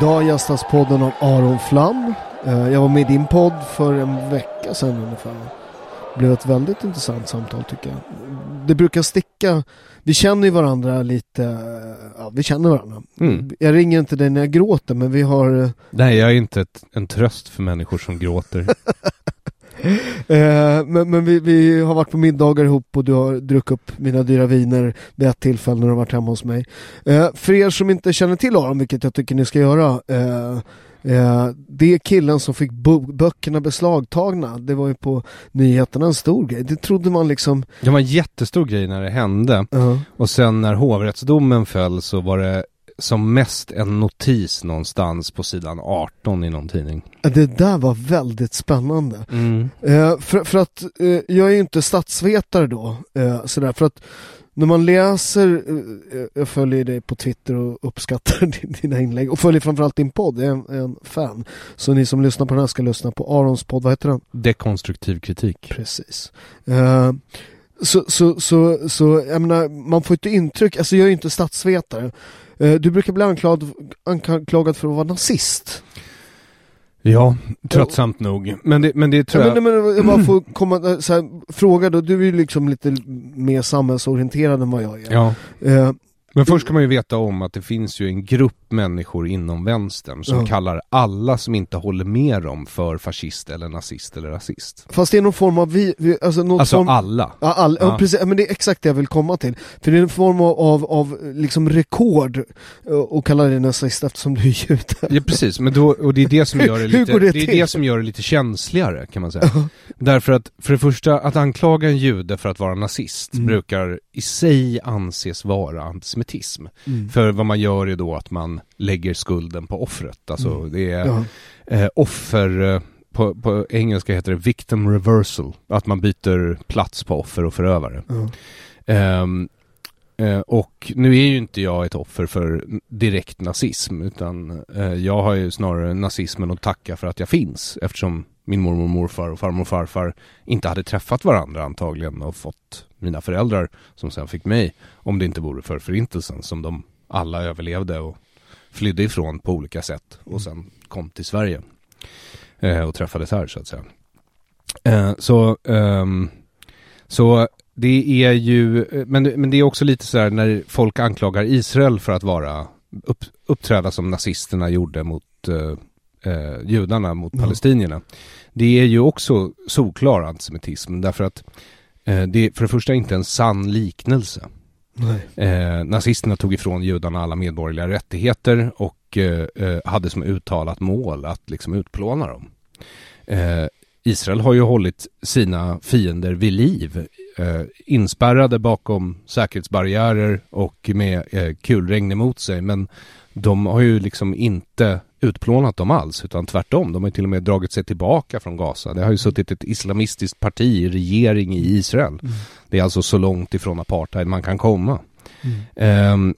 Idag gästas podden av Aron Flam. Eh, Jag var med i din podd för en vecka sedan ungefär. Det blev ett väldigt intressant samtal tycker jag. Det brukar sticka. Vi känner ju varandra lite. Ja, vi känner varandra. Mm. Jag ringer inte dig när jag gråter men vi har eh, Nej, jag är inte ett, en tröst för människor som gråter. Eh, men men vi, vi har varit på middagar ihop och du har druckit upp mina dyra viner vid ett tillfälle när du har varit hemma hos mig. Eh, för er som inte känner till Aron, vilket jag tycker ni ska göra. Eh, eh, det är killen som fick böckerna beslagtagna. Det var ju på nyheterna en stor grej. Det trodde man liksom... Det var en jättestor grej när det hände. Ja. Och sen när hovrättsdomen föll så var det som mest en notis någonstans på sidan 18 i någon tidning. Det där var väldigt spännande. Mm. Eh, för, för att eh, jag är ju inte statsvetare då, eh, sådär, för att när man läser, eh, jag följer dig på Twitter och uppskattar din- dina inlägg och följer framförallt din podd, jag är en, en fan. Så ni som lyssnar på den här ska lyssna på Arons podd, vad heter den? Dekonstruktiv kritik. Precis. Så, så, så, så, jag menar, man får inte intryck, alltså jag är ju inte statsvetare. Eh, du brukar bli anklagad, anklagad för att vara nazist. Ja, tröttsamt nog. Men det, men det tror Ja, jag... men, men jag bara får komma, eh, så här, fråga då, du är ju liksom lite mer samhällsorienterad än vad jag är. Ja. Eh, Men först ska man ju veta om att det finns ju en grupp människor inom vänstern som Ja. kallar alla som inte håller med dem för fascist eller nazist eller rasist. fast det är någon form av, vi, vi, alltså något Alltså form, alla. Ja, all, ja. Ja. precis, men det är exakt det jag vill komma till. För det är en form av, av, av liksom rekord eh, att kalla dig nazist eftersom du är jude. Ja precis, men då, och det är det som gör det lite, det det är det som gör det lite känsligare kan man säga. Därför att, för det första, att anklaga en jude för att vara nazist Mm. brukar i sig anses vara antisemitism. Mm. För vad man gör är då att man lägger skulden på offret. Alltså Mm. det är Ja. eh, offer, eh, på, på engelska heter det victim reversal. Att man byter plats på offer och förövare. Ja. Ehm, eh, och nu är ju inte jag ett offer för direkt nazism utan eh, jag har ju snarare nazismen att tacka för att jag finns eftersom min mormor och morfar och farmor och farfar inte hade träffat varandra antagligen och fått mina föräldrar som sen fick mig om det inte vore för förintelsen som de alla överlevde och flydde ifrån på olika sätt och sen kom till Sverige eh, och träffades här så att säga. Eh, så, ehm, så det är ju, men, men det är också lite så här när folk anklagar Israel för att vara, upp, uppträda som nazisterna gjorde mot eh, eh, judarna, mot Ja. palestinierna. Det är ju också solklar antisemitism därför att eh, det är för det första inte en sann liknelse. Eh, nazisterna tog ifrån judarna alla medborgerliga rättigheter och eh, eh, hade som uttalat mål att liksom utplåna dem. Eh, Israel har ju hållit sina fiender vid liv, eh, inspärrade bakom säkerhetsbarriärer och med eh, kulregn emot sig, men de har ju liksom inte utplånat dem alls, utan tvärtom. De har till och med dragit sig tillbaka från Gaza. Det har ju suttit ett islamistiskt parti i regering i Israel. Mm. Det är alltså så långt ifrån apartheid man kan komma. Mm. Ehm,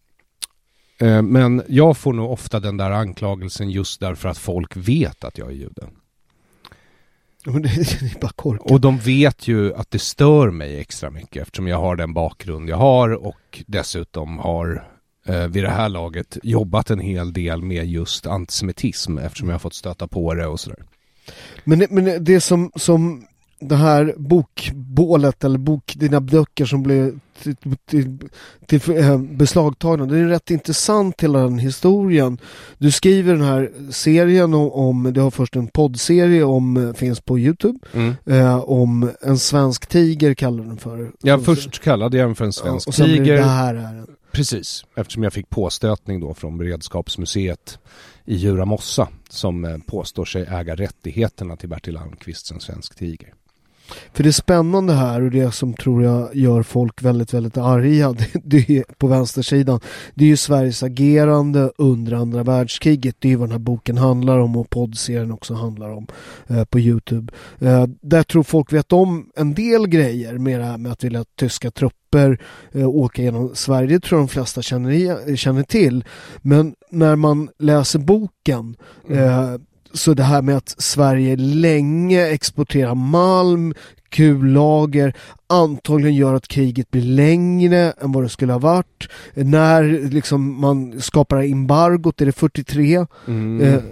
eh, men jag får nog ofta den där anklagelsen just därför att folk vet att jag är jude. Och de vet ju att det stör mig extra mycket eftersom jag har den bakgrund jag har och dessutom har eh, vid det här laget jobbat en hel del med just antisemitism eftersom jag har fått stöta på det och sådär. Men, det- men det som, som det här bokbålet eller bok, dina böcker som blev till, till, till, eh, beslagtagna, det är rätt intressant hela den historien. Du skriver den här serien om, om du har först en poddserie om, eh, finns på Youtube, Mm. eh, om en svensk tiger kallar den för. Ja, först kallade jag den för en ja, svensk och blir det tiger. det här är. Precis, eftersom jag fick påstötning då från Beredskapsmuseet i Djuramossa som eh, påstår sig äga rättigheterna till Bertil Almqvists En svensk tiger. För det spännande här och det som tror jag gör folk väldigt, väldigt arga det, det är på vänstersidan. Det är ju Sveriges agerande under andra världskriget. Det är ju vad den här boken handlar om och poddserien också handlar om eh, på Youtube. Eh, där tror folk vet om en del grejer med det här med att vilja att tyska trupper eh, åka genom Sverige. Det tror jag de flesta känner, känner till. Men när man läser boken eh, så det här med att Sverige länge exporterar malm, kullager, antagligen gör att kriget blir längre än vad det skulle ha varit. När liksom man skapar embargot, är det 43? Mm. Eh, eh,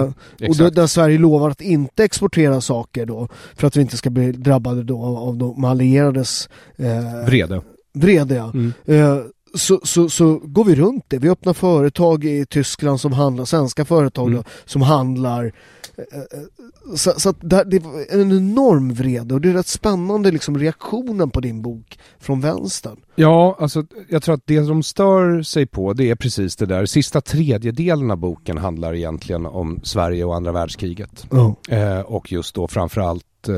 Mm. och då, där Sverige lovar att inte exportera saker då för att vi inte ska bli drabbade då av, av de allierades eh, Vrede. vrede. Ja. Mm. Eh, så, så, så går vi runt det. Vi öppnar företag i Tyskland som handlar, svenska företag Mm. då, som handlar. Eh, eh, Så, så där, det var en enorm vrede och det är rätt spännande liksom reaktionen på din bok från vänstern. Ja, alltså jag tror att det de stör sig på det är precis det där. Sista tredjedelen av boken handlar egentligen om Sverige och andra världskriget. Ja. Eh, och just då framförallt eh,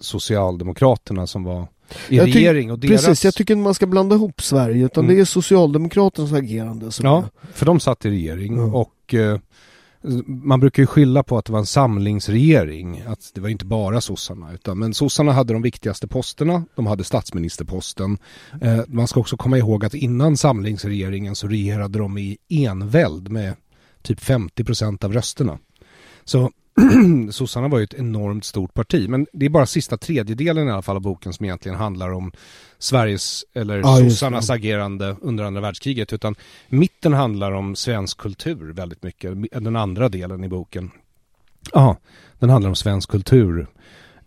Socialdemokraterna som var i Jag regering och deras... Precis, jag tycker inte man ska blanda ihop Sverige utan Mm. det är Socialdemokraternas agerande som Ja, är. för de satt i regering Ja. och eh, man brukar ju skylla på att det var en samlingsregering. Att det var inte bara sossarna. Utan, men sossarna hade de viktigaste posterna. De hade statsministerposten. Eh, man ska också komma ihåg att innan samlingsregeringen så regerade de i enväld med typ 50 procent av rösterna. Så sossarna var ju ett enormt stort parti. Men det är bara sista tredjedelen i alla fall av boken som egentligen handlar om Sveriges, eller Ja, sossarnas agerande under andra världskriget. Utan mitten handlar om svensk kultur väldigt mycket. Den andra delen i boken. Ja, den handlar om svensk kultur.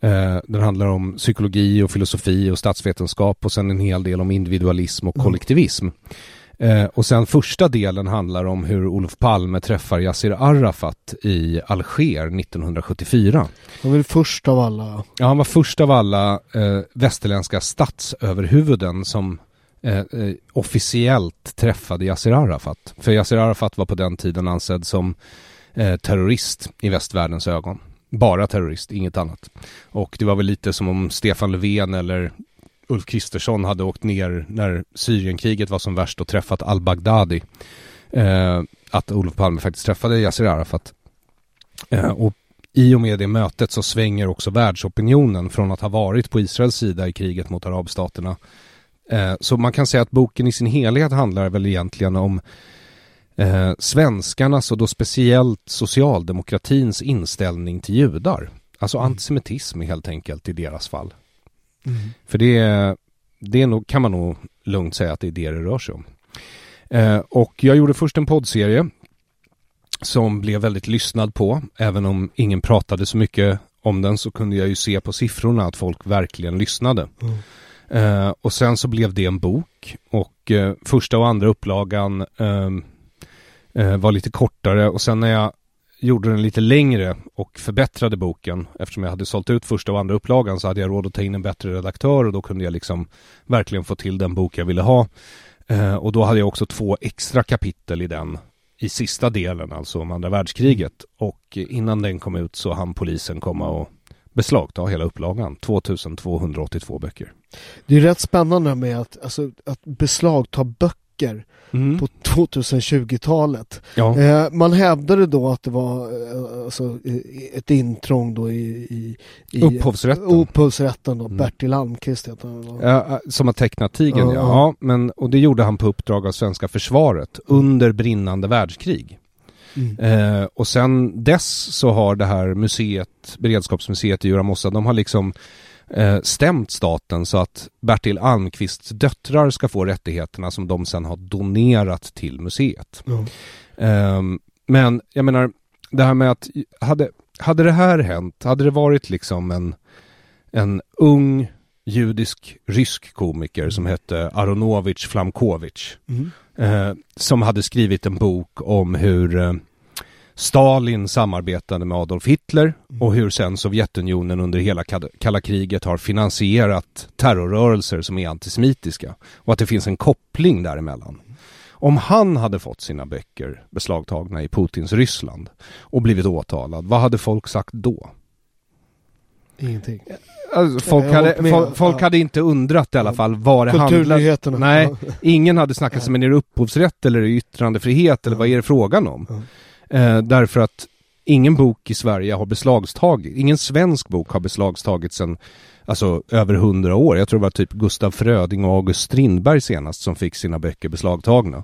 Eh, den handlar om psykologi och filosofi och statsvetenskap och sen en hel del om individualism och Mm. Eh, och sen första delen handlar om hur Olof Palme träffar Yassir Arafat i Alger 1974. Han var först av alla. Ja, han var först av alla eh, västerländska statsöverhuvuden som eh, eh, officiellt träffade Yassir Arafat. För Yassir Arafat var på den tiden ansedd som eh, terrorist i västvärldens ögon. Bara terrorist, inget annat. Och det var väl lite som om Stefan Löfven eller Ulf Kristersson hade åkt ner när Syrienkriget var som värst och träffat al-Baghdadi. Eh, att Olof Palme faktiskt träffade Yassir Arafat. Eh, och i och med det mötet så svänger också världsopinionen från att ha varit på Israels sida i kriget mot arabstaterna. Eh, så man kan säga att boken i sin helhet handlar väl egentligen om eh, svenskarnas och då speciellt socialdemokratins inställning till judar. Alltså antisemitism helt enkelt i deras fall. För det, är- det är nog, kan man nog lugnt säga att det är det det rör sig om. Eh, och jag gjorde först en poddserie som blev väldigt lyssnad på. Även om ingen pratade så mycket om den så kunde jag ju se på siffrorna att folk verkligen lyssnade. Mm. Eh, och sen så blev det en bok och eh, första och andra upplagan ehm, eh, var lite kortare och sen när jag gjorde den lite längre och förbättrade boken eftersom jag hade sålt ut första och andra upplagan så hade jag råd att ta in en bättre redaktör och då kunde jag liksom verkligen få till den bok jag ville ha. Eh, och då hade jag också två extra kapitel i den i sista delen, alltså om andra världskriget. Och innan den kom ut så hann polisen komma och beslagta hela upplagan. 2282 böcker. Det är rätt spännande med att, alltså, att beslagta böcker Mm. på 2020-talet. Ja. Eh, man hävdade då att det var eh, alltså, ett intrång då i, i, i Upphovsrätten. upphovsrätten då. Mm. Bertil Almqvist heter han. Ja, eh, som har tecknat tigern, Ja, ja. men, och det gjorde han på uppdrag av svenska försvaret under brinnande världskrig. Mm. Eh, och sen dess så har det här museet, beredskapsmuseet i Djura Mossa, de har liksom eh, stämt staten så att Bertil Almqvists döttrar ska få rättigheterna som de sen har donerat till museet. Ja. Ehm, men jag menar, det här med att hade, hade det här hänt, hade det varit liksom en, en ung judisk rysk komiker som hette Aronovich Flamkovich Mm. eh, som hade skrivit en bok om hur eh, Stalin samarbetade med Adolf Hitler och hur sen Sovjetunionen under hela kalla kriget har finansierat terrorrörelser som är antisemitiska och att det finns en koppling däremellan. Om han hade fått sina böcker beslagtagna i Putins Ryssland och blivit åtalad, vad hade folk sagt då? Ingenting. Alltså, folk, hade, med. folk, Ja. hade inte undrat i alla fall vad det handlade Kulturnyheterna. Nej, ingen hade snackat som en är det upphovsrätt eller yttrandefrihet eller Ja. vad är det frågan om? Eh, därför att ingen bok i Sverige har beslagstagit, ingen svensk bok har beslagtagits sedan alltså över hundra år. Jag tror det var typ Gustaf Fröding och August Strindberg senast som fick sina böcker beslagtagna.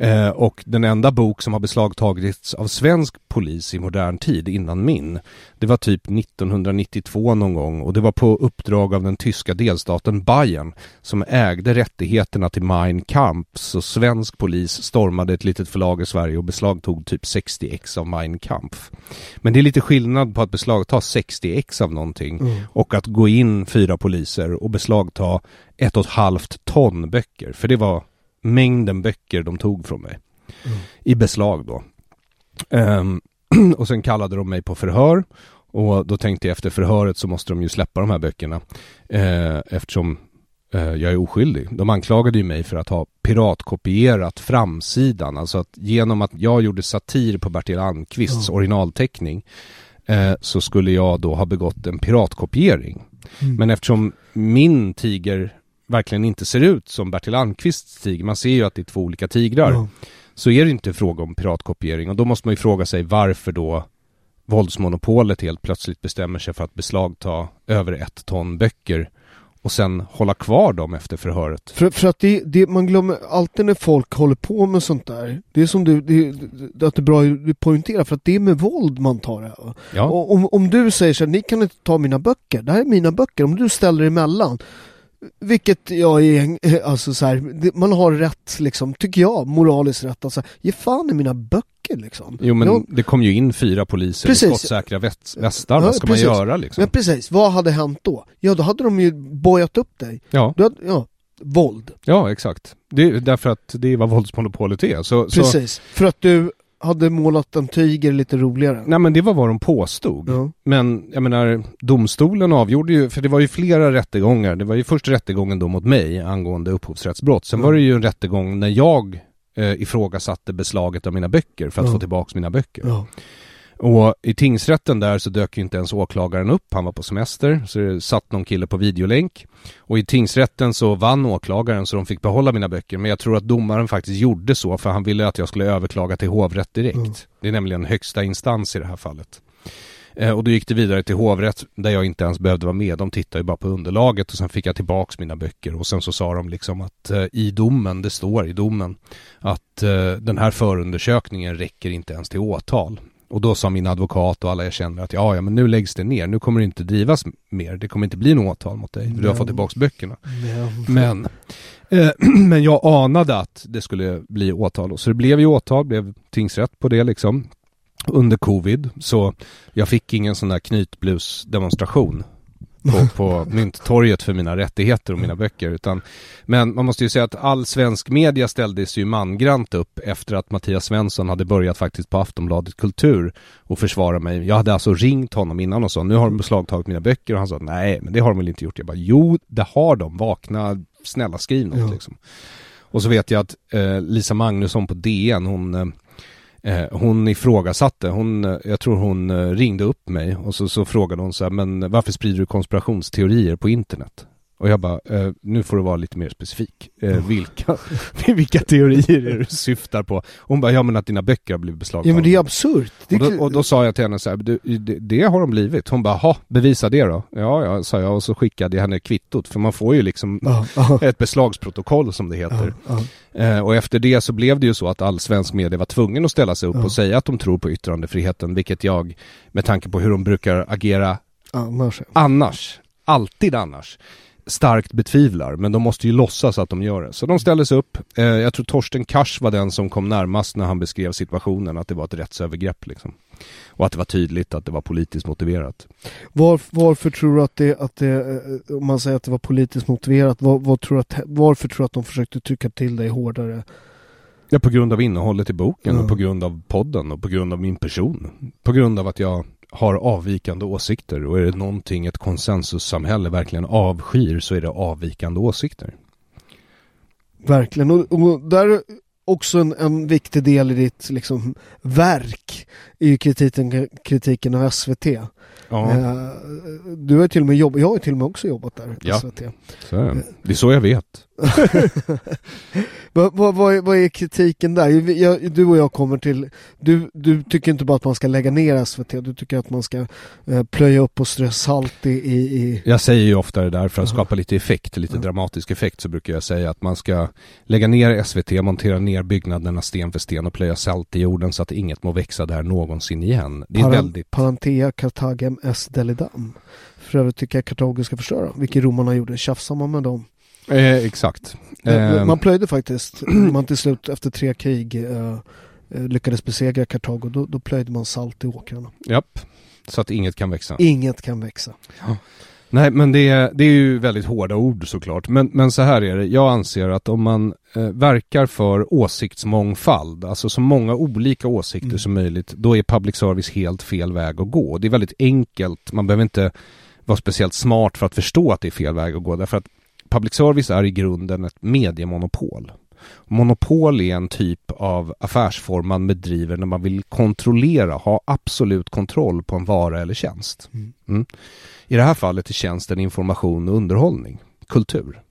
Eh, och den enda bok som har beslagtagits av svensk polis i modern tid innan min, det var typ 1992 någon gång och det var på uppdrag av den tyska delstaten Bayern som ägde rättigheterna till Mein Kampf. Så svensk polis stormade ett litet förlag i Sverige och beslagtog typ 60 ex av Mein Kampf. Men det är lite skillnad på att beslagta 60 ex av någonting Mm. och att gå in fyra poliser och beslagta ett och ett halvt ton böcker. För det var mängden böcker de tog från mig. Mm. I beslag då. Ehm, och sen kallade de mig på förhör. Och då tänkte jag efter förhöret så måste de ju släppa de här böckerna. Eh, eftersom eh, jag är oskyldig. De anklagade ju mig för att ha piratkopierat framsidan. Alltså att genom att jag gjorde satir på Bertil Almqvists Ja. originalteckning eh, så skulle jag då ha begått en piratkopiering. Mm. Men eftersom min tiger verkligen inte ser ut som Bertil Almqvists tiger, man ser ju att det är två olika tigrar, Ja. så är det inte fråga om piratkopiering. Och då måste man ju fråga sig varför då våldsmonopolet helt plötsligt bestämmer sig för att beslagta över ett ton böcker och sen hålla kvar dem efter förhöret. För, för att det, det, man glömmer alltid när folk håller på med sånt där. Det är som du, det, det, att det är bra att du poängterar för att det är med våld man tar det. Ja, Och om, om du säger så här, ni kan inte ta mina böcker, det här är mina böcker, om du ställer emellan. Vilket jag är, alltså så här, man har rätt liksom, tycker jag, moraliskt rätt att säga, ge fan i mina böcker liksom. jo men Jag- det kom ju in fyra poliser Precis. i skottsäkra väst, västar, Ja, vad ska precis. man göra liksom? Men precis, vad hade hänt då? Ja, då hade de ju bojat upp dig. Ja, hade, ja, våld. ja exakt. Det är därför att det är vad våldsmonopolet är. Så, så, Precis. För att du hade målat en tiger lite roligare. nej men det var vad de påstod. Ja. Men jag menar, domstolen avgjorde ju, för det var ju flera rättegångar. Det var ju först rättegången då mot mig angående upphovsrättsbrott. Sen Mm. var det ju en rättegång när jag eh, ifrågasatte beslaget av mina böcker för att Ja. få tillbaks mina böcker. Ja. Och i tingsrätten där så dök ju inte ens åklagaren upp, han var på semester, så det satt någon kille på videolänk. Och i tingsrätten så vann åklagaren så de fick behålla mina böcker, men jag tror att domaren faktiskt gjorde så för han ville att jag skulle överklaga till hovrätt direkt. Mm. Det är nämligen högsta instans i det här fallet. Eh, och då gick det vidare till hovrätt där jag inte ens behövde vara med. De tittade ju bara på underlaget och sen fick jag tillbaks mina böcker och sen så sa de liksom att eh, i domen, det står i domen, att eh, den här förundersökningen räcker inte ens till åtal. Och då sa min advokat och alla jag känner att ja, ja, men nu läggs det ner. Nu kommer det inte drivas mer. Det kommer inte bli något åtal mot dig. Du har fått tillbaks böckerna. Men, eh, men jag anade att det skulle bli åtal. Så det blev ju åtal, blev tingsrätt på det liksom. Under covid. Så jag fick ingen sån där knytblusdemonstration på, på Mynttorget för mina rättigheter och mina böcker. Utan, men man måste ju säga att all svensk media ställdes ju mangrant upp efter att Mattias Svensson hade börjat faktiskt på Aftonbladet Kultur och försvara mig. Jag hade alltså ringt honom innan och sa nu har de beslagtagit mina böcker och han sa nej men det har de väl inte gjort. Jag bara jo det har de, vakna, snälla skriv något Ja. liksom. Och så vet jag att eh, Lisa Magnusson på DN, hon eh, eh, hon ifrågasatte, hon, eh, jag tror hon eh, ringde upp mig och så, så frågade hon så här, men varför sprider du konspirationsteorier på internet? Och jag bara, eh, nu får du vara lite mer specifik. Eh, vilka, vilka teorier är det du syftar på? Hon bara, ja men att dina böcker har blivit beslagtagna. Ja men det är absurt. Det är och, då, och då sa jag till henne så här, du, det, det har de blivit. Hon bara, ha bevisa det då. Ja, ja, sa jag och så skickade jag henne kvittot. För man får ju liksom Ja, ja, ett beslagsprotokoll som det heter. ja. Eh, och efter det så blev det ju så att all svensk media var tvungen att ställa sig upp och säga att de tror på yttrandefriheten, vilket jag, med tanke på hur de brukar agera Annars. annars, alltid annars, starkt betvivlar. Men de måste ju låtsas att de gör det. Så de ställde sig upp. Eh, jag tror Torsten Kars var den som kom närmast när han beskrev situationen, att det var ett rättsövergrepp liksom. Och att det var tydligt att det var politiskt motiverat. Var, varför tror du att det, att det, eh, om man säger att det var politiskt motiverat, var, var tror att, varför tror du att de försökte trycka till dig hårdare? Ja, på grund av innehållet i boken Ja. och på grund av podden och på grund av min person. På grund av att jag har avvikande åsikter och är det någonting ett konsensussamhälle verkligen avskyr så är det avvikande åsikter. Verkligen, och, och där är också en, en viktig del i ditt liksom, verk är ju kritiken, kritiken av SVT. Ja, Eh, du har till och med jobbat, jag har till och med också jobbat där, Ja. SVT. så det. är så jag vet. Vad, vad, vad, är, vad är kritiken där? Jag, du och jag kommer till, du, du tycker inte bara att man ska lägga ner SVT, du tycker att man ska eh, plöja upp och strö salt i, i, Jag säger ju ofta det där för att skapa lite effekt, lite Ja. dramatisk effekt så brukar jag säga att man ska lägga ner SVT, montera ner byggnaderna sten för sten och plöja salt i jorden så att inget må växa där någonsin igen. Det är Paran- väldigt... Parantea Cartagem S Delidam. För övrigt tycker jag Kartago ska förstöra, vilket romarna gjorde. Tjafsar man med dem. Eh, exakt. Eh, Eh, Man plöjde faktiskt, man till slut efter tre krig eh, eh, lyckades besegra Kartago, då, då plöjde man salt i åkrarna. Japp. Så att inget kan växa. Inget kan växa. Nej, men det är, det är ju väldigt hårda ord såklart. Men, men så här är det, jag anser att om man eh, verkar för åsiktsmångfald, alltså så många olika åsikter Mm. som möjligt, då är public service helt fel väg att gå. Det är väldigt enkelt, man behöver inte vara speciellt smart för att förstå att det är fel väg att gå, därför att public service är i grunden ett mediemonopol. Monopol är en typ av affärsform man bedriver när man vill kontrollera, ha absolut kontroll på en vara eller tjänst. Mm. Mm. I det här fallet är tjänsten information och underhållning, kultur.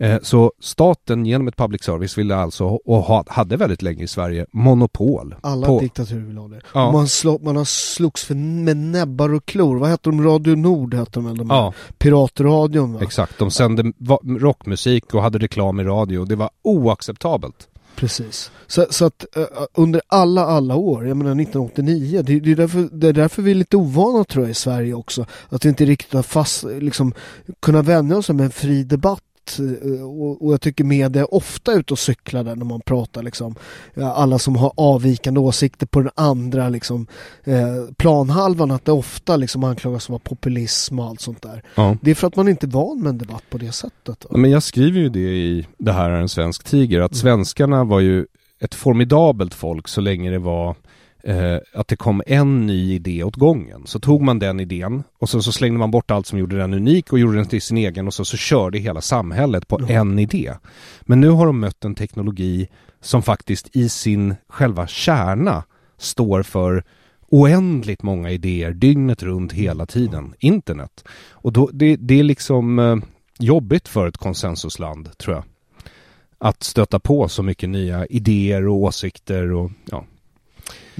Eh, Så staten genom ett public service ville alltså, och ha- hade väldigt länge i Sverige, monopol. Alla på, diktaturer vill ha det. Ja. Man, slå, man har slogs för, med näbbar och klor. Vad hette de? Radio Nord hette de väl? De Ja, Piratradion va? exakt. De sände rockmusik och hade reklam i radio. Det var oacceptabelt. Precis. Så, så att eh, under alla, alla år, jag menar 1989, det, det, är därför, det är därför vi är lite ovana tror jag i Sverige också. Att vi inte riktigt har fast, liksom, kunna vänja oss med en fri debatt. Eh, Och, jag tycker media är ofta ute och cyklar där när man pratar liksom. Ja, Alla som har avvikande åsikter på den andra liksom, eh, planhalvan, att det ofta liksom anklagas för populism och allt sånt där. Ja. Det är för att man inte är van med en debatt på det sättet. va? Men jag skriver ju det i Det här är en svensk tiger, att Mm. svenskarna var ju ett formidabelt folk så länge det var eh, att det kom en ny idé åt gången. Så tog man den idén och så, så slängde man bort allt som gjorde den unik och gjorde den till sin egen och så, så körde hela samhället på Ja. en idé. Men nu har de mött en teknologi som faktiskt i sin själva kärna står för oändligt många idéer dygnet runt hela tiden. Internet. Och då, det, det är liksom eh, jobbigt för ett konsensusland, tror jag. Att stöta på så mycket nya idéer och åsikter och ja.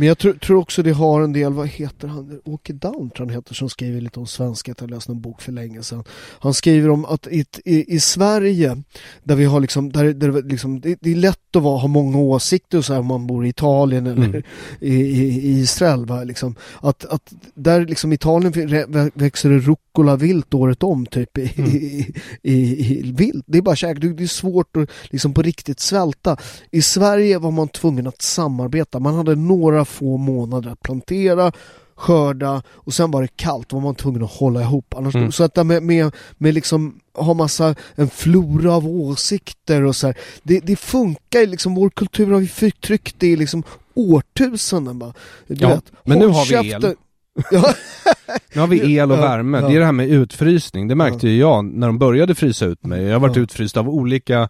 Men jag tror, tror också det har en del, vad heter han, Åke Down tror han heter, som skriver lite om svenskhet. Jag läste en bok för länge sedan. Han skriver om att i, i, i Sverige, där vi har liksom, där, där liksom, det, det är lätt att vara, ha många åsikter och så här om man bor i Italien eller Mm. i, i, Israel. Va? Liksom, att, att där liksom Italien vä- växer det rucola vilt året om typ i, Mm. i, i, i vilt. Det är bara käk, det det är svårt att liksom på riktigt svälta. I Sverige var man tvungen att samarbeta. Man hade några få månader att plantera, skörda och sen var det kallt. var man tvungen att hålla ihop. Annars, Mm. Så att det med, med, med liksom ha massa, en flora av åsikter och så här. Det, det funkar liksom, vår kultur har vi förtryckt det i liksom årtusenden bara. Du Ja, vet, men nu har vi el. Ja, Nu har vi el och Ja, värme. ja. Det är det här med utfrysning. Det märkte ju jag när de började frysa ut mig. Jag har varit Ja. utfryst av olika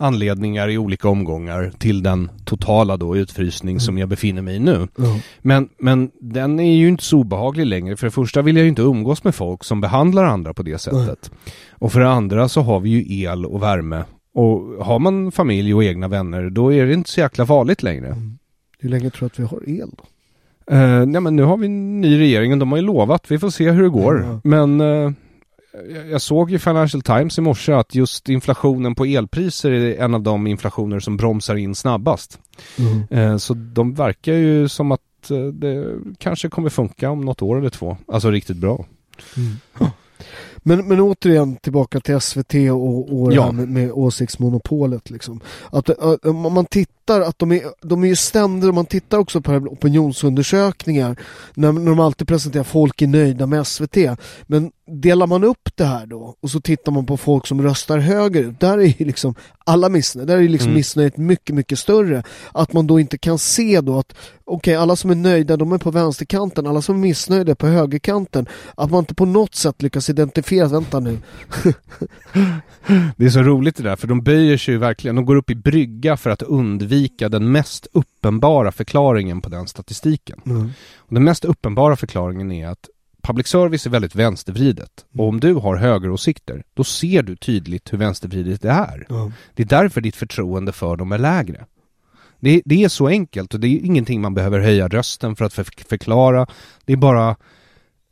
anledningar i olika omgångar till den totala då utfrysning som jag befinner mig i nu. Ja. Men, men den är ju inte så obehaglig längre. För det första vill jag ju inte umgås med folk som behandlar andra på det sättet. Och för det andra så har vi ju el och värme. Och har man familj och egna vänner då är det inte så jäkla farligt längre. Hur länge tror du att vi har el då? Uh, nej men nu har vi en ny regering, de har ju lovat, vi får se hur det går. Men eh, jag- såg i Financial Times i morse att just inflationen på elpriser är en av de inflationer som bromsar in snabbast. Mm. Eh, så de verkar ju som att eh, det kanske kommer funka om något år eller två. Alltså riktigt bra. Men, men återigen tillbaka till SVT och, och det Ja. här med, med åsiktsmonopolet. Liksom. Att, att, om man tittar, att de är, de är ju ständigt, om man tittar också på opinionsundersökningar, när, när de alltid presenterar folk är nöjda med SVT. Men delar man upp det här då och så tittar man på folk som röstar högerut, där är ju liksom alla missnöjda, där är liksom Mm. missnöjet mycket, mycket större. Att man då inte kan se då att okej, alla som är nöjda de är på vänsterkanten, alla som är missnöjda är på högerkanten. Att man inte på något sätt lyckas identifiera, vänta nu, Det är så roligt det där, för de böjer sig ju verkligen. De går upp i brygga för att undvika den mest uppenbara förklaringen på den statistiken. Och den mest uppenbara förklaringen är att public service är väldigt vänstervridet. Och om du har högeråsikter, då ser du tydligt hur vänstervridet det är. Ja. Det är därför ditt förtroende för dem är lägre. Det, det är så enkelt och det är ingenting man behöver höja rösten för att för, förklara. Det är bara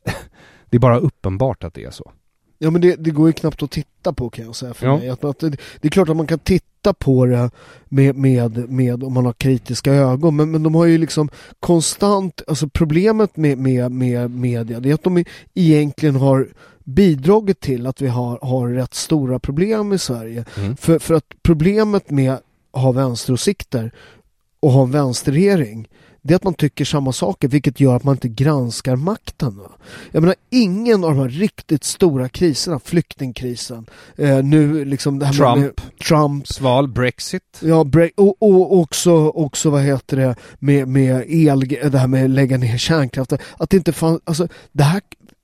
det är bara uppenbart att det är så. Ja men det, det går ju knappt att titta på kan jag säga för Ja. mig. Att, att det, det är klart att man kan titta på det med, med, med om man har kritiska ögon men, men de har ju liksom konstant, alltså problemet med, med, med media det är att de egentligen har bidragit till att vi har, har rätt stora problem i Sverige. Mm. För, för att problemet med att ha vänsteråsikter och ha en vänsterregering det är att man tycker samma saker vilket gör att man inte granskar makten. Va? Jag menar ingen av de här riktigt stora kriserna, flyktingkrisen, eh, nu liksom det här Trump. med Trumps Sval, Brexit. Ja, bre- och, och också, också vad heter det med, med el, det här med att lägga ner kärnkraften. Att det inte fanns, alltså det här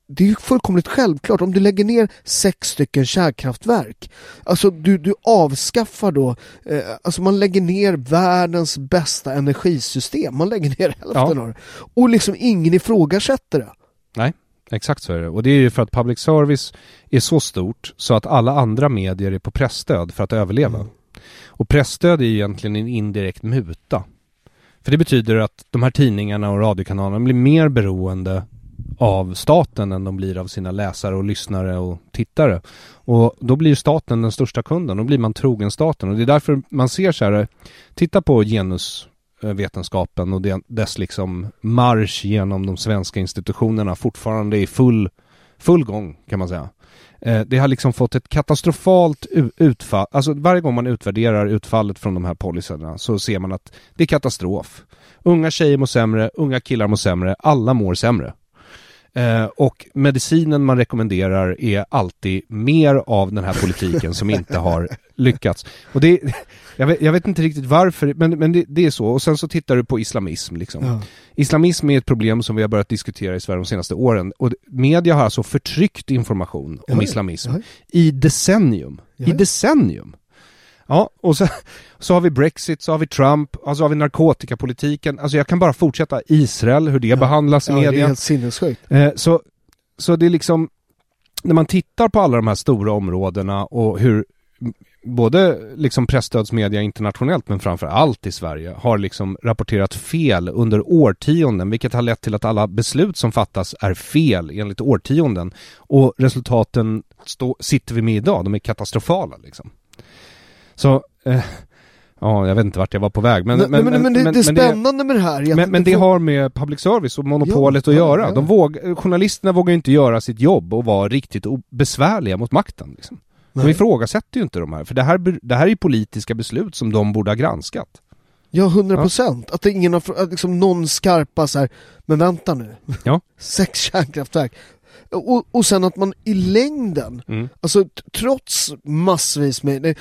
det är ju fullkomligt självklart, om du lägger ner sex stycken kärnkraftverk, alltså du, du avskaffar då, eh, alltså man lägger ner världens bästa energisystem, man lägger ner hälften Ja. av det. Och liksom ingen ifrågasätter det. Nej, exakt så är det. Och det är ju för att public service är så stort så att alla andra medier är på pressstöd för att överleva. Mm. Och pressstöd är ju egentligen en indirekt muta. För det betyder att de här tidningarna och radiokanalerna blir mer beroende av staten än de blir av sina läsare och lyssnare och tittare. Och då blir staten den största kunden, då blir man trogen staten. Och det är därför man ser så här, titta på genusvetenskapen och dess liksom marsch genom de svenska institutionerna fortfarande i full, full gång kan man säga. Eh, det har liksom fått ett katastrofalt utfall, alltså varje gång man utvärderar utfallet från de här policyerna så ser man att det är katastrof. Unga tjejer mår sämre, unga killar mår sämre, alla mår sämre. Eh, och medicinen man rekommenderar är alltid mer av den här politiken som inte har lyckats. Och det, jag, vet, jag vet inte riktigt varför, men, men det, det är så. Och sen så tittar du på islamism liksom. Ja. Islamism är ett problem som vi har börjat diskutera i Sverige de senaste åren. Och media har alltså förtryckt information om Ja, islamism ja. i decennium. I decennium. Ja, och så, så har vi Brexit, så har vi Trump, och så har vi narkotikapolitiken. Alltså jag kan bara fortsätta. Israel, hur det behandlas i Ja, det är media. helt sinnessjukt. Eh, så, så det är liksom, när man tittar på alla de här stora områdena och hur både liksom pressstödsmedia internationellt men framför allt i Sverige har liksom rapporterat fel under årtionden vilket har lett till att alla beslut som fattas är fel enligt årtionden och resultaten stå, sitter vi med idag, de är katastrofala liksom. Så, eh, ja jag vet inte vart jag var på väg men... Men, men, men, det, det är spännande med det här men, men det får- har med public service och monopolet Ja, att göra. De våg, journalisterna vågar ju inte göra sitt jobb och vara riktigt besvärliga mot makten. Liksom. De ifrågasätter ju inte de här, för det här, det här är ju politiska beslut som de borde ha granskat. Ja, hundra procent. Att det ingen har, att liksom någon skarpa så här, men vänta nu. Ja. Sex kärnkraftverk. Och, och sen att man i längden, Mm. alltså trots massvis med,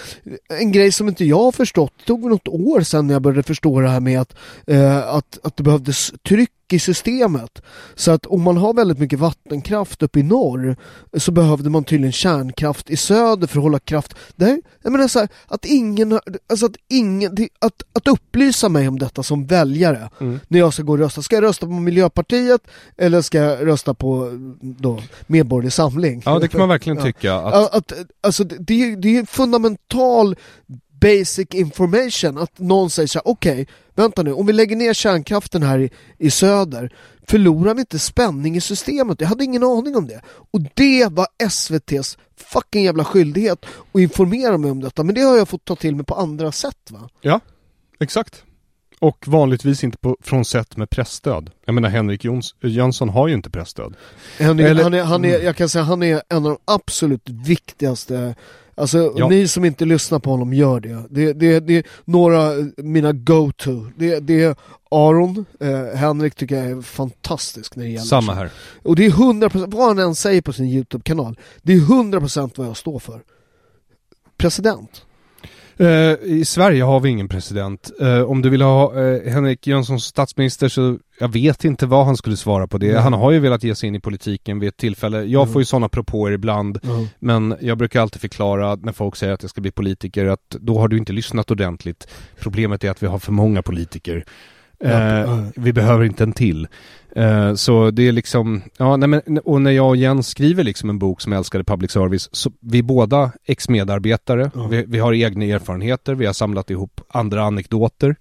en grej som inte jag har förstått, det tog något år sedan när jag började förstå det här med att, eh, att, att det behövdes tryck i systemet. Så att om man har väldigt mycket vattenkraft uppe i norr så behövde man tydligen kärnkraft i söder för att hålla kraft. Det här, jag menar så här, att ingen, alltså att ingen, att, att upplysa mig om detta som väljare Mm. när jag ska gå och rösta. Ska jag rösta på Miljöpartiet eller ska jag rösta på då, Medborgerlig Samling? Ja, det kan man verkligen tycka. Att, Att, alltså det, det är- är fundamental basic information att någon säger så här: okej, vänta nu, om vi lägger ner kärnkraften här i, i söder, förlorar vi inte spänning i systemet? Jag hade ingen aning om det. Och det var SVTs fucking jävla skyldighet att informera mig om detta, men det har jag fått ta till mig på andra sätt va? Ja, exakt. Och vanligtvis inte på, från sätt med pressstöd. Jag menar Henrik Jons, Jönsson har ju inte pressstöd. Henrik, Eller- han är, han är, jag kan säga han är en av de absolut viktigaste Alltså Ja. ni som inte lyssnar på honom, gör det. Det, det, det är några eh, mina go-to. Det, det är Aron, eh, Henrik tycker jag är fantastisk när det gäller samma här. Och det är 100%, vad han än säger på sin YouTube-kanal, det är 100% vad jag står för. President. Eh, I Sverige har vi ingen president. Eh, om du vill ha eh, Henrik Jönsson som statsminister så jag vet inte vad han skulle svara på det. Nej. Han har ju velat ge sig in i politiken vid ett tillfälle. Jag Mm. får ju sådana propåer ibland. Men jag brukar alltid förklara när folk säger att jag ska bli politiker att då har du inte lyssnat ordentligt. Problemet är att vi har för många politiker. Eh, vi behöver inte en till. Eh, så det är liksom, ja nej men, och när jag och Jens skriver liksom en bok som älskade public service, så vi är båda ex-medarbetare, Ja. vi, vi har egna erfarenheter, vi har samlat ihop andra anekdoter.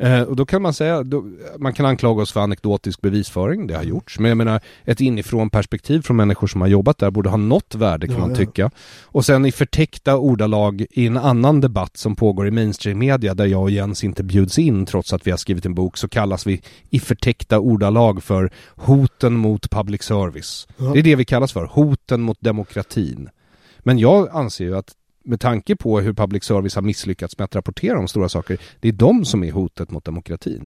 Eh, och då kan man säga, då, man kan anklaga oss för anekdotisk bevisföring, det har Mm. gjorts, men jag menar ett inifrån perspektiv från människor som har jobbat där borde ha något värde kan Ja, man ja. tycka. Och sen i förtäckta ordalag i en annan debatt som pågår i mainstream media där jag och Jens inte bjuds in trots att vi har skrivit en bok så kallas vi i förtäckta ordalag för hoten mot public service. Ja. Det är det vi kallas för, hoten mot demokratin. Men jag anser ju att med tanke på hur public service har misslyckats med att rapportera om stora saker, det är de som är hotet mot demokratin.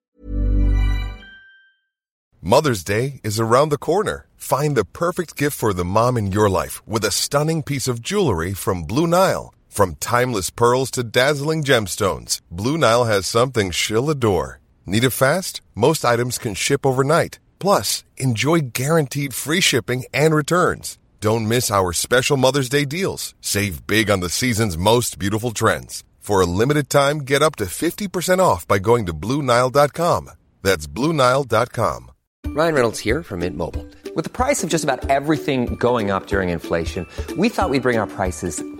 Mother's Day is around the corner. Find the perfect gift for the mom in your life with a stunning piece of jewelry from Blue Nile. From timeless pearls to dazzling gemstones, Blue Nile has something she'll adore. Need it fast? Most items can ship overnight. Plus, enjoy guaranteed free shipping and returns. Don't miss our special Mother's Day deals. Save big on the season's most beautiful trends. For a limited time, get up to 50% off by going to BlueNile.com. That's BlueNile.com. Ryan Reynolds here from Mint Mobile. With the price of just about everything going up during inflation, we thought we'd bring our prices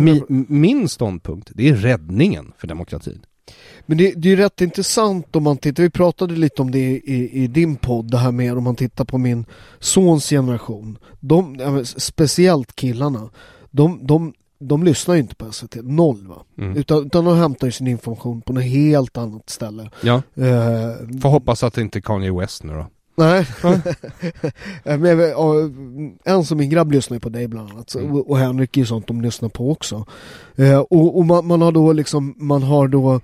Mi, min ståndpunkt, det är räddningen för demokratin. Men det, det är ju rätt intressant om man tittar, vi pratade lite om det i, i din podd, det här med om man tittar på min sons generation. De, speciellt killarna, de, de, de lyssnar ju inte på SVT, noll va? Mm. Utan, utan de hämtar ju sin information på något helt annat ställe. Ja, Eh, får hoppas att det inte är Kanye West nu då. Nej, men ja, en som min grabb lyssnar på dig bland annat, Mm. och, och Henrik är ju sånt de lyssnar på också. Eh, och och man, man har då liksom, man har då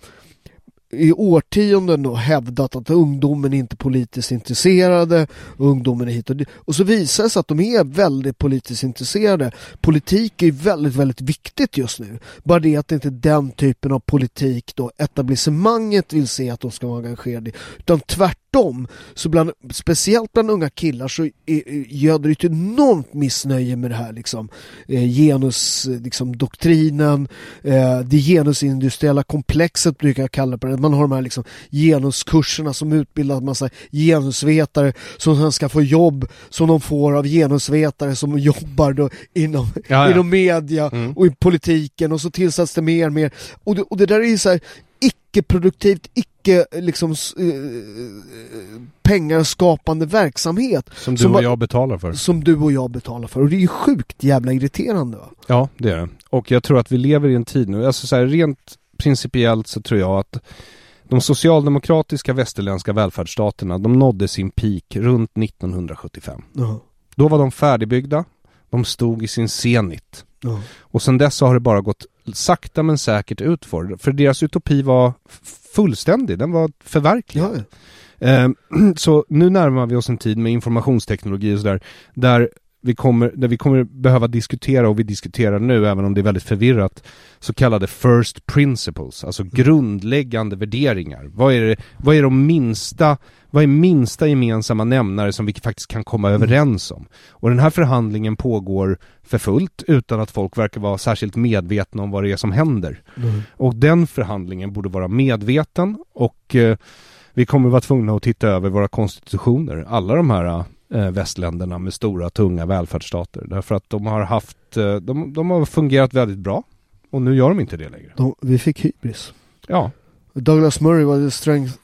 i årtionden då hävdat att ungdomen är inte politiskt intresserade, ungdomen är hit och dit. Och så visar det sig att de är väldigt politiskt intresserade. Politik är väldigt, väldigt viktigt just nu. Bara det att det inte är den typen av politik då etablissemanget vill se att de ska vara engagerade i. Utan tvärtom, så bland, speciellt bland unga killar så göder det ett enormt missnöje med det här liksom. Eh, genus, eh, liksom doktrinen, eh, det genusindustriella komplexet brukar jag kalla det. Man har de här liksom genuskurserna som utbildar massa genusvetare som sen ska få jobb som de får av genusvetare som jobbar då inom, Ja, ja. inom media Mm. och i politiken och så tillsätts det mer och mer. Och det, och det där är ju så här icke-produktivt, icke liksom eh, pengaskapande verksamhet Som du Som och jag betalar för. som du och jag betalar för. Och det är ju sjukt jävla irriterande va? Ja, det är det. Och jag tror att vi lever i en tid nu, alltså så här, rent principiellt så tror jag att de socialdemokratiska västerländska välfärdsstaterna, de nådde sin peak runt 1975. Ja. Då var de färdigbyggda, de stod i sin zenit. Ja. Och sen dess har det bara gått sakta men säkert utför. För deras utopi var fullständig, den var förverkligad. Ja, ja. Eh, så nu närmar vi oss en tid med informationsteknologi och sådär, där vi kommer, där vi kommer behöva diskutera, och vi diskuterar nu, även om det är väldigt förvirrat, så kallade first principles, alltså grundläggande värderingar. Vad är, det, vad är de minsta, vad är minsta gemensamma nämnare som vi faktiskt kan komma överens om? Och den här förhandlingen pågår för fullt utan att folk verkar vara särskilt medvetna om vad det är som händer. Mm. Och den förhandlingen borde vara medveten och eh, vi kommer vara tvungna att titta över våra konstitutioner, alla de här eh, västländerna med stora tunga välfärdsstater. Därför att de har haft, eh, de, de har fungerat väldigt bra och nu gör de inte det längre. De, vi fick hybris. Ja, Douglas Murray var the strength,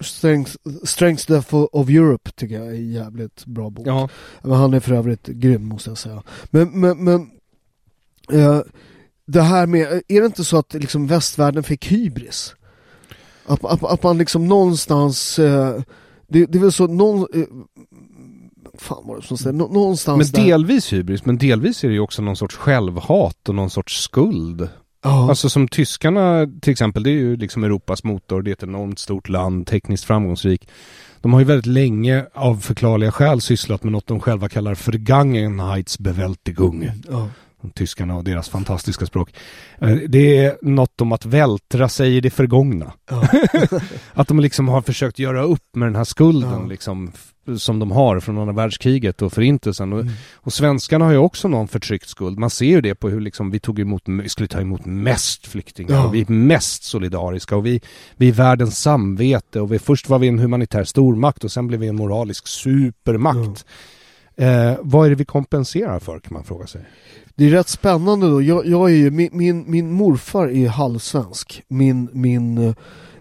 strength, Death of Europe tycker jag är en jävligt bra bok. ja. Men han är för övrigt grym måste jag säga. Men, men, men eh, det här med, är det inte så att liksom västvärlden fick hybris? Att, att, att man liksom någonstans, eh, det, det är väl så, någon, eh, fan var det som säger, nå, någonstans Men där- delvis hybris, men delvis är det ju också någon sorts självhat och någon sorts skuld. ja, Alltså som tyskarna till exempel, det är ju liksom Europas motor, det är ett enormt stort land, tekniskt framgångsrik. De har ju väldigt länge av förklarliga skäl sysslat med något de själva kallar Vergangenheitsbewältigung. ja, Tyskarna och deras fantastiska språk. Eh, Det är något om att vältra sig i det förgångna. ja, Att de liksom har försökt göra upp med den här skulden Ja. liksom, som de har från andra världskriget och förintelsen. Och, Mm. och svenskarna har ju också någon förtryckt skuld. Man ser ju det på hur liksom vi tog emot, vi skulle ta emot mest flyktingar. Ja. Och vi är mest solidariska och vi, vi är världens samvete och vi, först var vi en humanitär stormakt och sen blev vi en moralisk supermakt. Eh, vad är det vi kompenserar för kan man fråga sig. Det är rätt spännande då. Jag, jag är ju, min, min, min morfar är halvsvensk. Min, min, eh,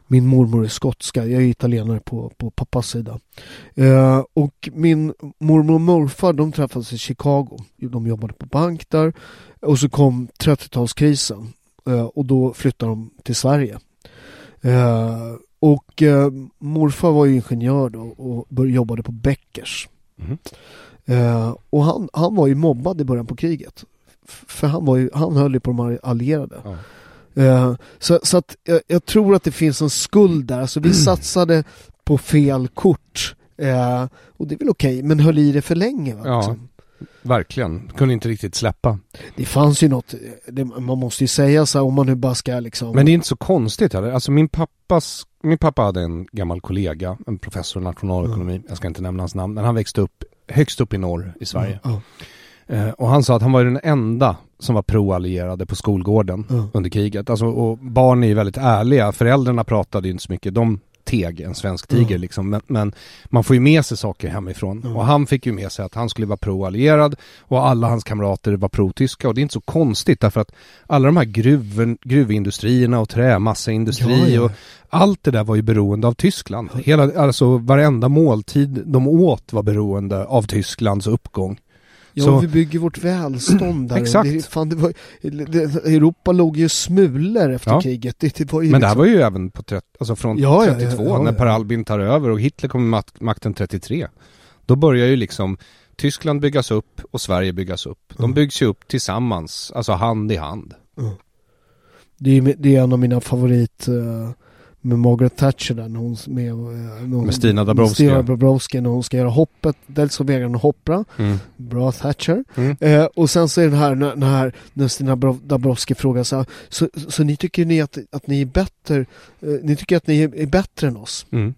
min mormor är skotska. Jag är italienare på, på pappas sida. Eh, och min mormor och morfar de träffades i Chicago. De jobbade på bank där. Och så kom 30-talskrisen. Eh, och då flyttade de till Sverige. Eh, och eh, morfar var ju ingenjör då och jobbade på Beckers. Mhm. Eh, och han, han var ju mobbad i början på kriget. För han, var ju, han höll ju på de allierade. Ja. Eh, så så att jag, jag tror att det finns en skuld där. Alltså vi satsade på fel kort. Eh, och det är väl okej, men höll i det för länge. Va? Ja. Liksom. Verkligen, kunde inte riktigt släppa. Det fanns ju något, det, man måste ju säga så här om man nu bara ska liksom... Men det är inte så konstigt heller. Alltså min pappas, min pappa hade en gammal kollega, en professor i nationalekonomi, jag ska inte nämna hans namn, men han växte upp högst upp i norr i Sverige. Ja, Eh, och han sa att han var den enda som var pro-allierade på skolgården Ja. under kriget. Alltså, och barn är ju väldigt ärliga, föräldrarna pratade ju inte så mycket, de teg en svensk tiger Ja. liksom. Men, men man får ju med sig saker hemifrån. Ja. Och han fick ju med sig att han skulle vara pro-allierad och alla hans kamrater var pro-tyska. Och det är inte så konstigt därför att alla de här gruven, gruvindustrierna och trämassaindustri Ja, ja. och allt det där var ju beroende av Tyskland. Hela, alltså varenda måltid de åt var beroende av Tysklands uppgång. Ja, Så- vi bygger vårt välstånd där. Exakt. Det, fan, det var, det, Europa låg ju smulor efter Ja. kriget. Det, var ju Men det här liksom- var ju även på 30, alltså från Ja, ja, ja, 32 ja, när. Per Albin tar över och Hitler kommer mak- makten 33. Då börjar ju liksom Tyskland byggas upp och Sverige byggas upp. De Mm. byggs ju upp tillsammans, alltså hand i hand. Det är, det är en av mina favorit eh, med Margaret Thatcher där, när hon, med, eh, när hon, Med Stina Dabrowski. Stina Dabrowski när hon ska göra hoppet. Dels så vägrar hon hoppa, Mm. bra Thatcher. Mm. Eh, och sen så är det här när, när, när Stina Bro- Dabrowski frågar så, här, så Så ni tycker ni att, att ni är bättre, eh, ni tycker att ni är, är bättre än oss? Mm.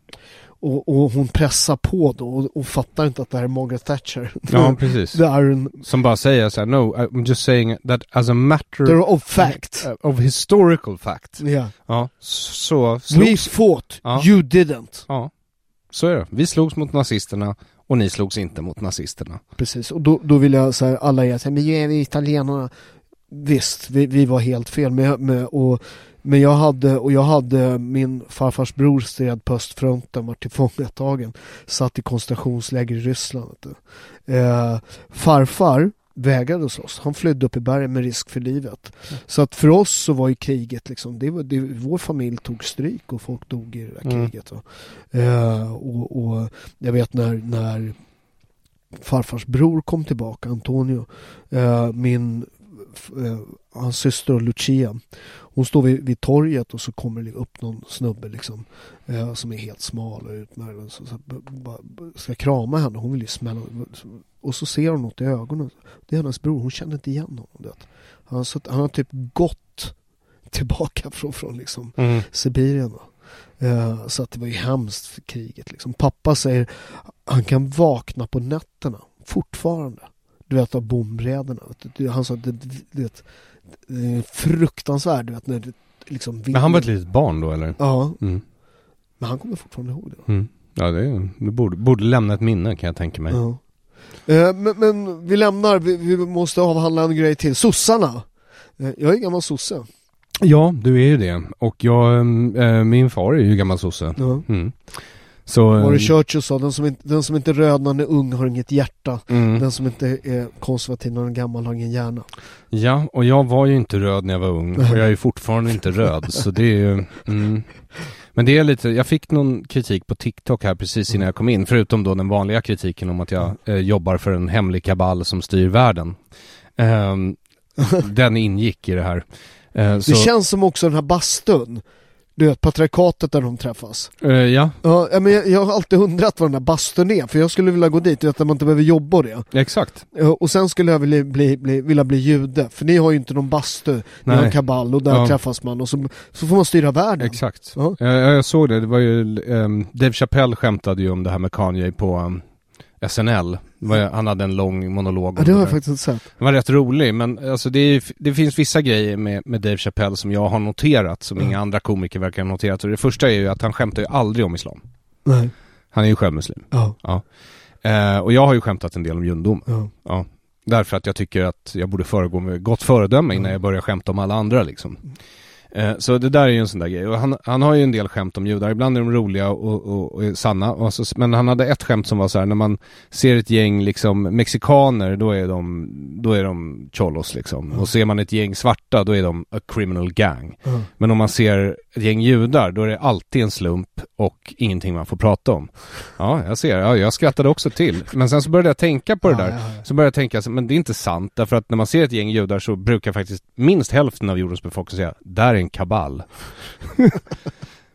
Och, och hon pressar på då och, och fattar inte att det här är Margaret Thatcher. Ja, precis. det är en Som bara säger så här, no, I'm just saying that as a matter of fact. of historical fact. Yeah. Ja, så We slogs, fought, Ja. you didn't. ja, så är det. Vi slogs mot nazisterna och ni slogs inte mot nazisterna. Precis, och då, då vill jag säga alla er, så här, men ju är vi italienarna. Visst, vi, vi var helt fel med, med och men jag hade, och jag hade min farfars bror stred på östfronten, var tillfångatagen, satt i koncentrationsläger i Ryssland. Eh, farfar vägrade oss, han flydde upp i bergen med risk för livet. Så att för oss så var ju kriget liksom, det var, det, vår familj tog stryk och folk dog i det där Mm. kriget. Eh, och, och jag vet när, när farfars bror kom tillbaka, Antonio. Eh, min, eh, hans syster Lucia. Hon står vid, vid torget och så kommer det upp någon snubbe liksom. Eh, som är helt smal och utmärkt. Så, så, bara- ska krama henne. Hon vill ju smälla. Och så ser hon något i ögonen. Det är hennes bror. Hon känner inte igen honom. Det. Han, har sutt- han har typ gått tillbaka från, från liksom Mm. Sibirien. Eh, så att det var ju hemskt för kriget. Liksom. Pappa säger han kan vakna på nätterna fortfarande. Du vet av bombräderna. Han sa att det, det, är fruktansvärt. Du vet när det liksom Men han var ett litet barn då eller? Ja, Mm. men han kommer fortfarande ihåg det. Mm. Ja det, är, det borde, borde lämna ett minne kan jag tänka mig. Ja. Eh, men, men vi lämnar, vi, vi måste avhandla en grej till. Sossarna. Eh, jag är gammal sosse. Ja, du är ju det. Och jag, min far är ju gammal sosse. Ja. Mm. Så... Var det eh, Churchill sa, den som, inte, den som inte är röd när han är ung har inget hjärta. mm. Den som inte är konservativ när han är gammal har ingen hjärna. Ja, och jag var ju inte röd när jag var ung och jag är ju fortfarande inte röd så det är ju mm. Men det är lite, jag fick någon kritik på TikTok här precis innan jag kom in förutom då den vanliga kritiken om att jag eh, jobbar för en hemlig kabal som styr världen Ehm, Den ingick i det här Eh, så, Det känns som också den här bastun. Du vet patriarkatet där de träffas. eh, Ja, Ja, men jag, jag har alltid undrat vad den där bastun är, för jag skulle vilja gå dit, där man inte behöver jobba och det. exakt Ja, Och sen skulle jag vilja bli, bli, vilja bli jude, för ni har ju inte någon bastu, ni Nej. har en kabal och där Ja. träffas man och så, så får man styra världen. Exakt. Ja. Jag, jag såg det, det var ju, ehm, Dave Chappelle skämtade ju om det här med Kanye på um, SNL. Han hade en lång monolog Ja, det har jag faktiskt inte sett. Den var rätt rolig, men alltså det, är, det finns vissa grejer med, med Dave Chappelle som jag har noterat, som Mm. inga andra komiker verkar ha noterat. Och det första är ju att han skämtar ju aldrig om islam. Nej. Han är ju själv muslim. Ja. Eh, och jag har ju skämtat en del om jundom. Ja. Ja. Därför att jag tycker att jag borde föregå med gott föredöme innan jag börjar skämta om alla andra liksom. Eh, Så det där är ju en sån där grej. Och han, han har ju en del skämt om judar. Ibland är de roliga och, och, och sanna. Och så, men han hade ett skämt som var så här, när man ser ett gäng liksom mexikaner, då är de, då är de cholos liksom. Och ser man ett gäng svarta, då är de a criminal gang. Ja. Men om man ser ett gäng judar, då är det alltid en slump och ingenting man får prata om. Ja, jag ser. Ja, jag skrattade också till. Men sen så började jag tänka på det där. Så började jag tänka, men det är inte sant. Därför att när man ser ett gäng judar så brukar faktiskt minst hälften av jordens befolkning säga, där är en kabal.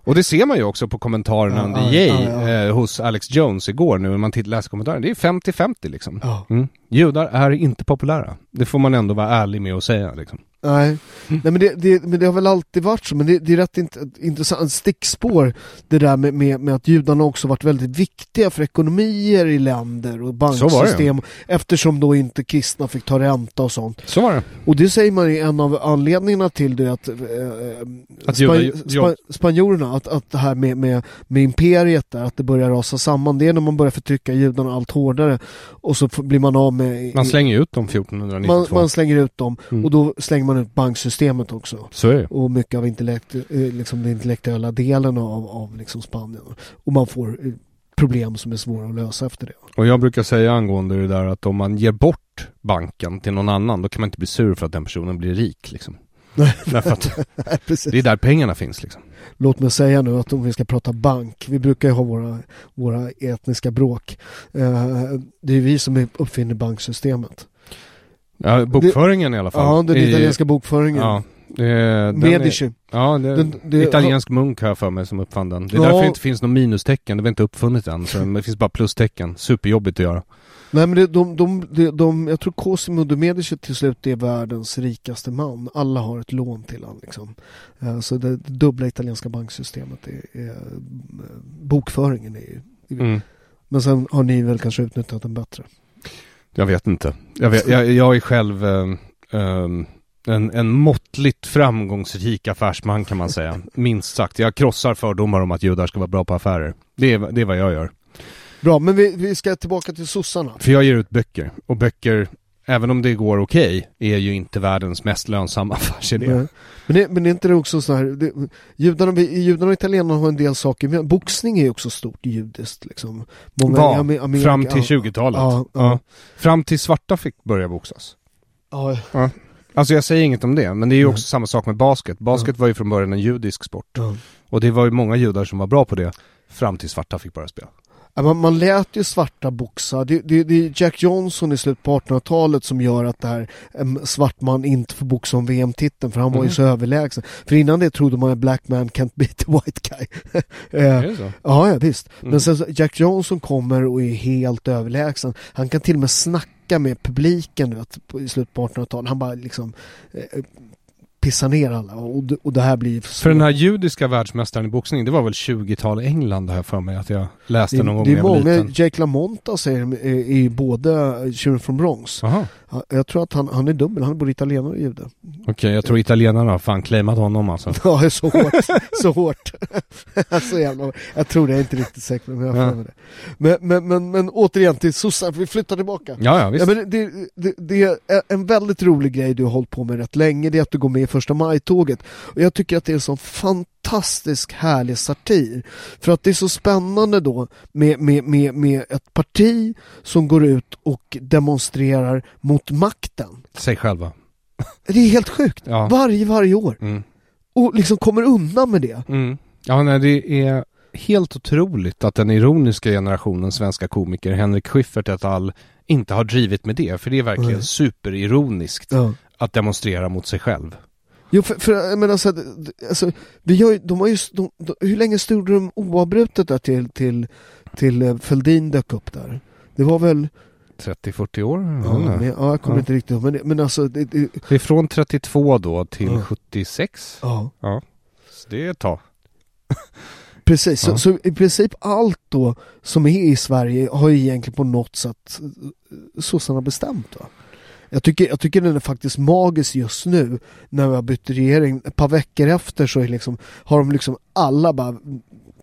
Och det ser man ju också på kommentarerna under ja, Yay ja, ja. Eh, hos Alex Jones igår nu när man tittar, läser kommentarerna. Det är 50-50 liksom. Mm. Judar är inte populära. Det får man ändå vara ärlig med att säga liksom. Nej, Nej men, det, det, men det har väl alltid varit så, men det, det är rätt int, intressant stickspår det där med, med, med att judarna också varit väldigt viktiga för ekonomier i länder och banksystem eftersom då inte kristna fick ta ränta och sånt. Så var det. Och det säger man är en av anledningarna till det att, eh, Att span, judar- spa, spanjorerna, att, att det här med, med, med imperiet där, att det börjar rasa samman, det är när man börjar förtrycka judarna allt hårdare och så blir man av med Man slänger ut dem 1492. man, man slänger ut dem Mm. och då slänger man ut banksystemet också. Så är det. Och mycket av intellekt, eh, liksom den intellektuella delen av, av liksom Spanien. Och man får eh, problem som är svåra att lösa efter det. Och jag brukar säga angående det där att om man ger bort banken till någon annan, då kan man inte bli sur för att den personen blir rik liksom. Därför att det är där pengarna finns liksom. Låt mig säga nu att om vi ska prata bank, vi brukar ju ha våra, våra etniska bråk. Eh, det är vi som uppfinner banksystemet. Ja, bokföringen i alla fall. Ja, den italienska bokföringen. Ja, det, Medici. Är, ja, det, Den- det- italiensk munk jag för mig som uppfann den. Det är Ja. därför det inte finns något minustecken, det var inte uppfunnet än. Så det finns bara plustecken. Superjobbigt att göra. Nej men det, de, de, de, de, jag tror Cosimo de Medici till slut är världens rikaste man. Alla har ett lån till honom. Liksom. Eh, Så det, det dubbla italienska banksystemet är, är bokföringen är ju Mm. Men sen har ni väl kanske utnyttjat den bättre. Jag vet inte. Jag, vet, jag, jag är själv ehm, ehm, en, en måttligt framgångsrik affärsman kan man säga. Minst sagt. Jag krossar fördomar om att judar ska vara bra på affärer. Det är, det är vad jag gör. Bra, men vi, vi ska tillbaka till sossarna. För jag ger ut böcker. Och böcker, även om det går okej, är ju inte världens mest lönsamma affärsidé. Men, det, men är inte det också så här, det, judarna, judarna och italienarna har en del saker, men boxning är ju också stort judiskt liksom. Många Ame- Amerika- fram till 20-talet. Ja, Ja, ja. Fram till svarta fick börja boxas. Ja, Alltså jag säger inget om det, men det är ju också samma sak med basket. Basket var ju från början en judisk sport. ja. Och det var ju många judar som var bra på det, fram till svarta fick börja spela. Man, man lät ju svarta boxa. Det, det, det är Jack Johnson i slutet på 1800-talet som gör att det här, en svart man inte får boxa om VM-titeln för han var ju Mhm. så överlägsen. För innan det trodde man att black man can't beat the white guy. Eh, så? Ja, ja visst. Mm. Men sen så Jack Johnson kommer och är helt överlägsen. Han kan till och med snacka med publiken vet, i slutet på 1800-talet. Han bara liksom eh, pissar ner alla och, och det här blir För den här judiska världsmästaren i boxning, det var väl 20-tal England jag för mig att jag läste det, någon gång det är många, liten. Jake LaMonta säger i, i både Children from Bronx. Jaha, Ja, Jag tror att han, han är dubbel, han är både italienare och jude. okej jag tror italienarna har fan claimat honom alltså. Ja, så hårt. så hårt. så jävla Jag tror det, jag är inte riktigt säker men jag har Ja. det. Men, men, men, men återigen till sossar, vi flyttar tillbaka. Ja, ja visst. Ja, men det, det, det är en väldigt rolig grej du har hållit på med rätt länge, det är att du går med första maj-tåget. Och jag tycker att det är en sån fantastisk härlig satir. För att det är så spännande då med, med, med, med ett parti som går ut och demonstrerar mot makten. Sig själva. Det är helt sjukt. Ja. Varje, varje år. Mm. Och liksom kommer undan med det. Mm. Ja, nej, det är helt otroligt att den ironiska generationen svenska komiker, Henrik Schyffert et al, inte har drivit med det. För det är verkligen Nej. superironiskt Ja. att demonstrera mot sig själv. Jo, för, för jag menar så att, alltså, vi har ju, de har ju, de, de, hur länge stod de oavbrutet där till, till, till eh, Fälldin dök upp där? Det var väl, 30-40 år? ja, Ja, men, ja jag kommer Ja. inte riktigt ihåg, men, men alltså, det, det, Det är från 32 då till Ja. 76. ja. Så det är ett tag. Precis, Ja. så, så i princip allt då som är i Sverige har ju egentligen på något sätt eh, sossarna bestämt va? Jag tycker, jag tycker den är faktiskt magisk just nu när vi har bytt regering. Ett par veckor efter så är liksom, har de liksom alla bara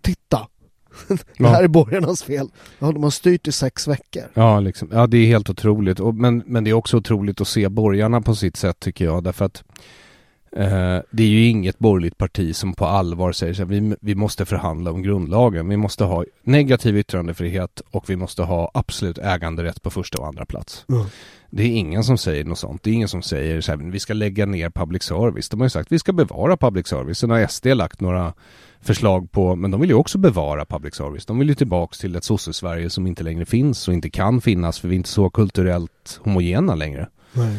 Titta! det här är borgarnas fel. Ja, de har styrt i sex veckor. Ja, liksom. ja, det är helt otroligt. Och, men, men det är också otroligt att se borgarna på sitt sätt tycker jag. Därför att eh, det är ju inget borgerligt parti som på allvar säger här, vi, vi måste förhandla om grundlagen. Vi måste ha negativ yttrandefrihet och vi måste ha absolut äganderätt på första och andra plats. Ja. Det är ingen som säger något sånt. Det är ingen som säger så här, vi ska lägga ner public service. De har ju sagt vi ska bevara public service. Sen har SD lagt några förslag på, men de vill ju också bevara public service. De vill ju tillbaks till ett sosse-Sverige som inte längre finns och inte kan finnas för vi är inte så kulturellt homogena längre. Nej.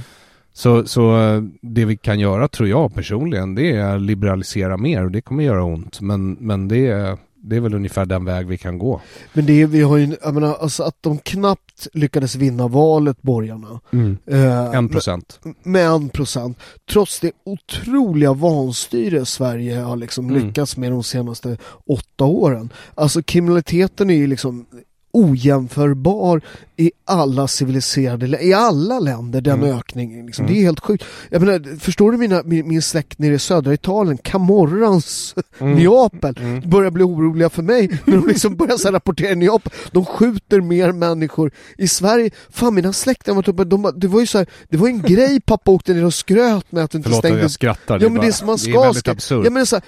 Så, så eh, det vi kan göra tror jag personligen det är liberalisera mer och det kommer göra ont. Men, men det, är, det är väl ungefär den väg vi kan gå. Men det vi har ju, jag menar, alltså att de knappt lyckades vinna valet, borgarna. Eh, En procent. med en procent. Trots det otroliga vanstyre Sverige har liksom Mm. lyckats med de senaste åtta åren. Alltså kriminaliteten är ju liksom ojämförbar i alla civiliserade lä- i alla länder den Mm. ökningen. Liksom. Mm. Det är helt sjukt. Jag menar, förstår du mina, min, min släkt nere i södra Italien, Camorrans Neapel, Mm. börjar bli oroliga för mig när de liksom börjar så rapportera Neapel. De skjuter mer människor i Sverige. Fan mina släktingar var typ, de, det var ju så här, det var en grej pappa åkte ner och skröt med att det inte Förlåt stängde jag skrattar. Ja men det är bara- som man det är ska väldigt absurt. Ja, men så här,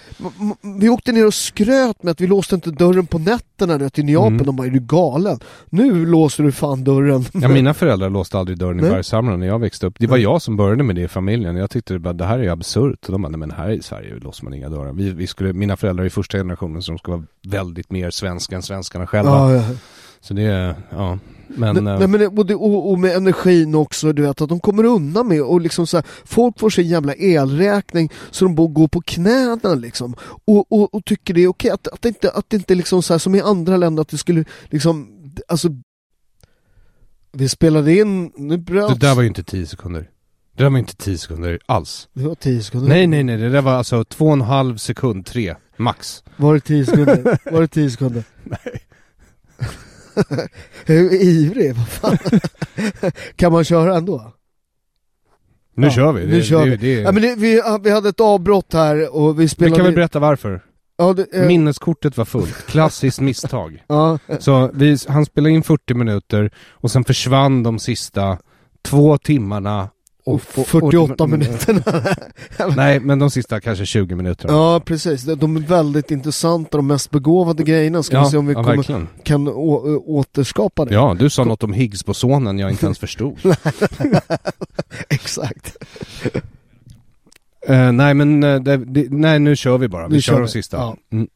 vi åkte ner och skröt med att vi låste inte dörren på nätterna till Neapel. Mm. De bara, är du galen? Nu låser du fan dörren. Ja, mina föräldrar låste aldrig dörren i Nej. Bergshamra när jag växte upp. Det var jag som började med det i familjen. Jag tyckte bara, det här är absurt. Och de bara, nej men här i Sverige låser man inga dörrar. Vi, vi skulle, mina föräldrar är första generationen som ska vara väldigt mer svenska än svenskarna själva. Ja, ja. Så det är, ja. Men, Nej, eh, nej, men och, det, och, och med energin också, du vet att de kommer undan med och liksom så här, folk får sin jävla elräkning så de bara går på knäna liksom och, och, och tycker det är okej att, att det inte, att det inte liksom så här, som i andra länder att det skulle liksom, alltså vi spelade in, nu bröts det där var ju inte 10 sekunder. Det där var inte 10 sekunder alls. det var tio sekunder Nej, nej, nej. Det där var alltså två och en halv sekund, tre, max. Var det tio sekunder? Var det tio sekunder? Nej. Jag är ivrig, vad fan Kan man köra ändå? Nu Ja, kör vi. nu kör det, vi. Det, Ja, men det, vi, vi hade ett avbrott här och vi vi spelade kan väl berätta varför? Ja, det, eh, Minneskortet var fullt. Klassiskt misstag. ja, Så vi, han spelade in 40 minuter och sen försvann de sista två timmarna och 48 minuterna Nej, men de sista kanske 20 minuterna. Ja precis, De- är väldigt intressanta, de mest begåvade grejerna ska ja, vi se om vi ja, kommer, kan å, å, återskapa det Ja, du sa något om Higgsbosonen jag inte ens förstod. Exakt Eh, nej, men eh, det, det, nej, nu kör vi bara. Vi Nu kör kör de vi. sista. Ja. Mm.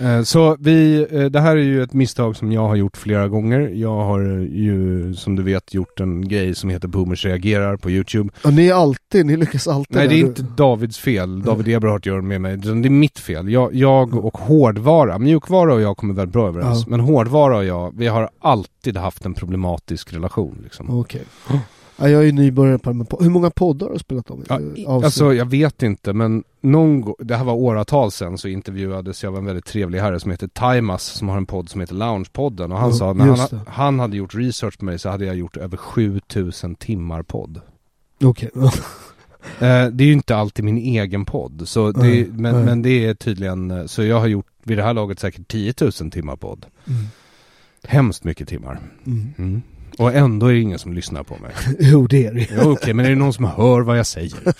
Eh, Så vi, det här är ju ett misstag som jag har gjort flera gånger. Jag har ju som du vet gjort en grej som heter Boomers reagerar på YouTube. Ja, ni är alltid, ni lyckas alltid. Nej det är där. inte Davids fel, David Eberhardt gör med mig, utan det är mitt fel. Jag, jag och hårdvara, mjukvara och jag kommer väldigt bra överens. Ja. Men hårdvara och jag, vi har alltid haft en problematisk relation liksom. Okej. Ja, jag är ju nybörjare på med Hur många poddar har du spelat om? Ja, Eh, alltså jag vet inte men någon det här var åratal sedan så intervjuades jag av en väldigt trevlig herre som heter Timas som har en podd som heter Loungepodden och han Ja, sa när han, han hade gjort research på mig så hade jag gjort över 7000 timmar podd. Okej. Eh, det är ju inte alltid min egen podd så det, Nej, men, nej. men det är tydligen, eh, så jag har gjort vid det här laget säkert 10 000 timmar podd. Mm. Hemskt mycket timmar. Och ändå är det ingen som lyssnar på mig. Jo det är det Ja, Okej, men är det någon som hör vad jag säger?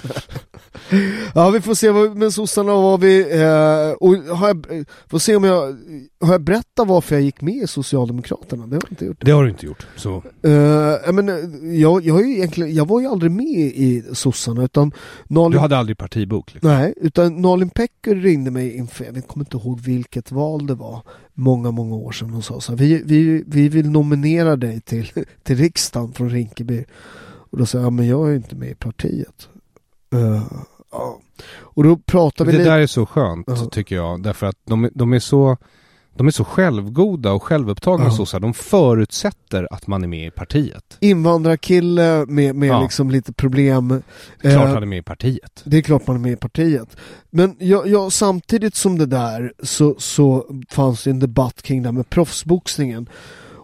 Ja vi får se vad, med sossarna var vi, eh, och har jag, eh, får se om jag, har jag berättat varför jag gick med i Socialdemokraterna? Det har jag inte gjort. Det har du inte gjort. Så. Eh, jag, men, eh, jag, jag, har ju egentligen, jag var ju aldrig med i sossarna utan Nalin, Du hade aldrig partibok? Liksom. Nej, utan Nalin Pecker ringde mig inför, jag kommer inte ihåg vilket val det var, många, många år sedan och sa så här, vi, vi, vi vill nominera dig till, till riksdagen från Rinkeby. Och då sa jag, ja, men jag är inte med i partiet. Eh, ja. Och då pratade vi Det lite... där är så skönt Ja. tycker jag. Därför att de, de är så de är så självgoda och självupptagna Ja. sossar. De förutsätter att man är med i partiet. Invandrarkille med, med Ja. liksom lite problem. Klart Eh, han är med i partiet. Det är klart man är med i partiet. Men jag, jag, samtidigt som det där så, så fanns det en debatt kring det här med proffsboxningen.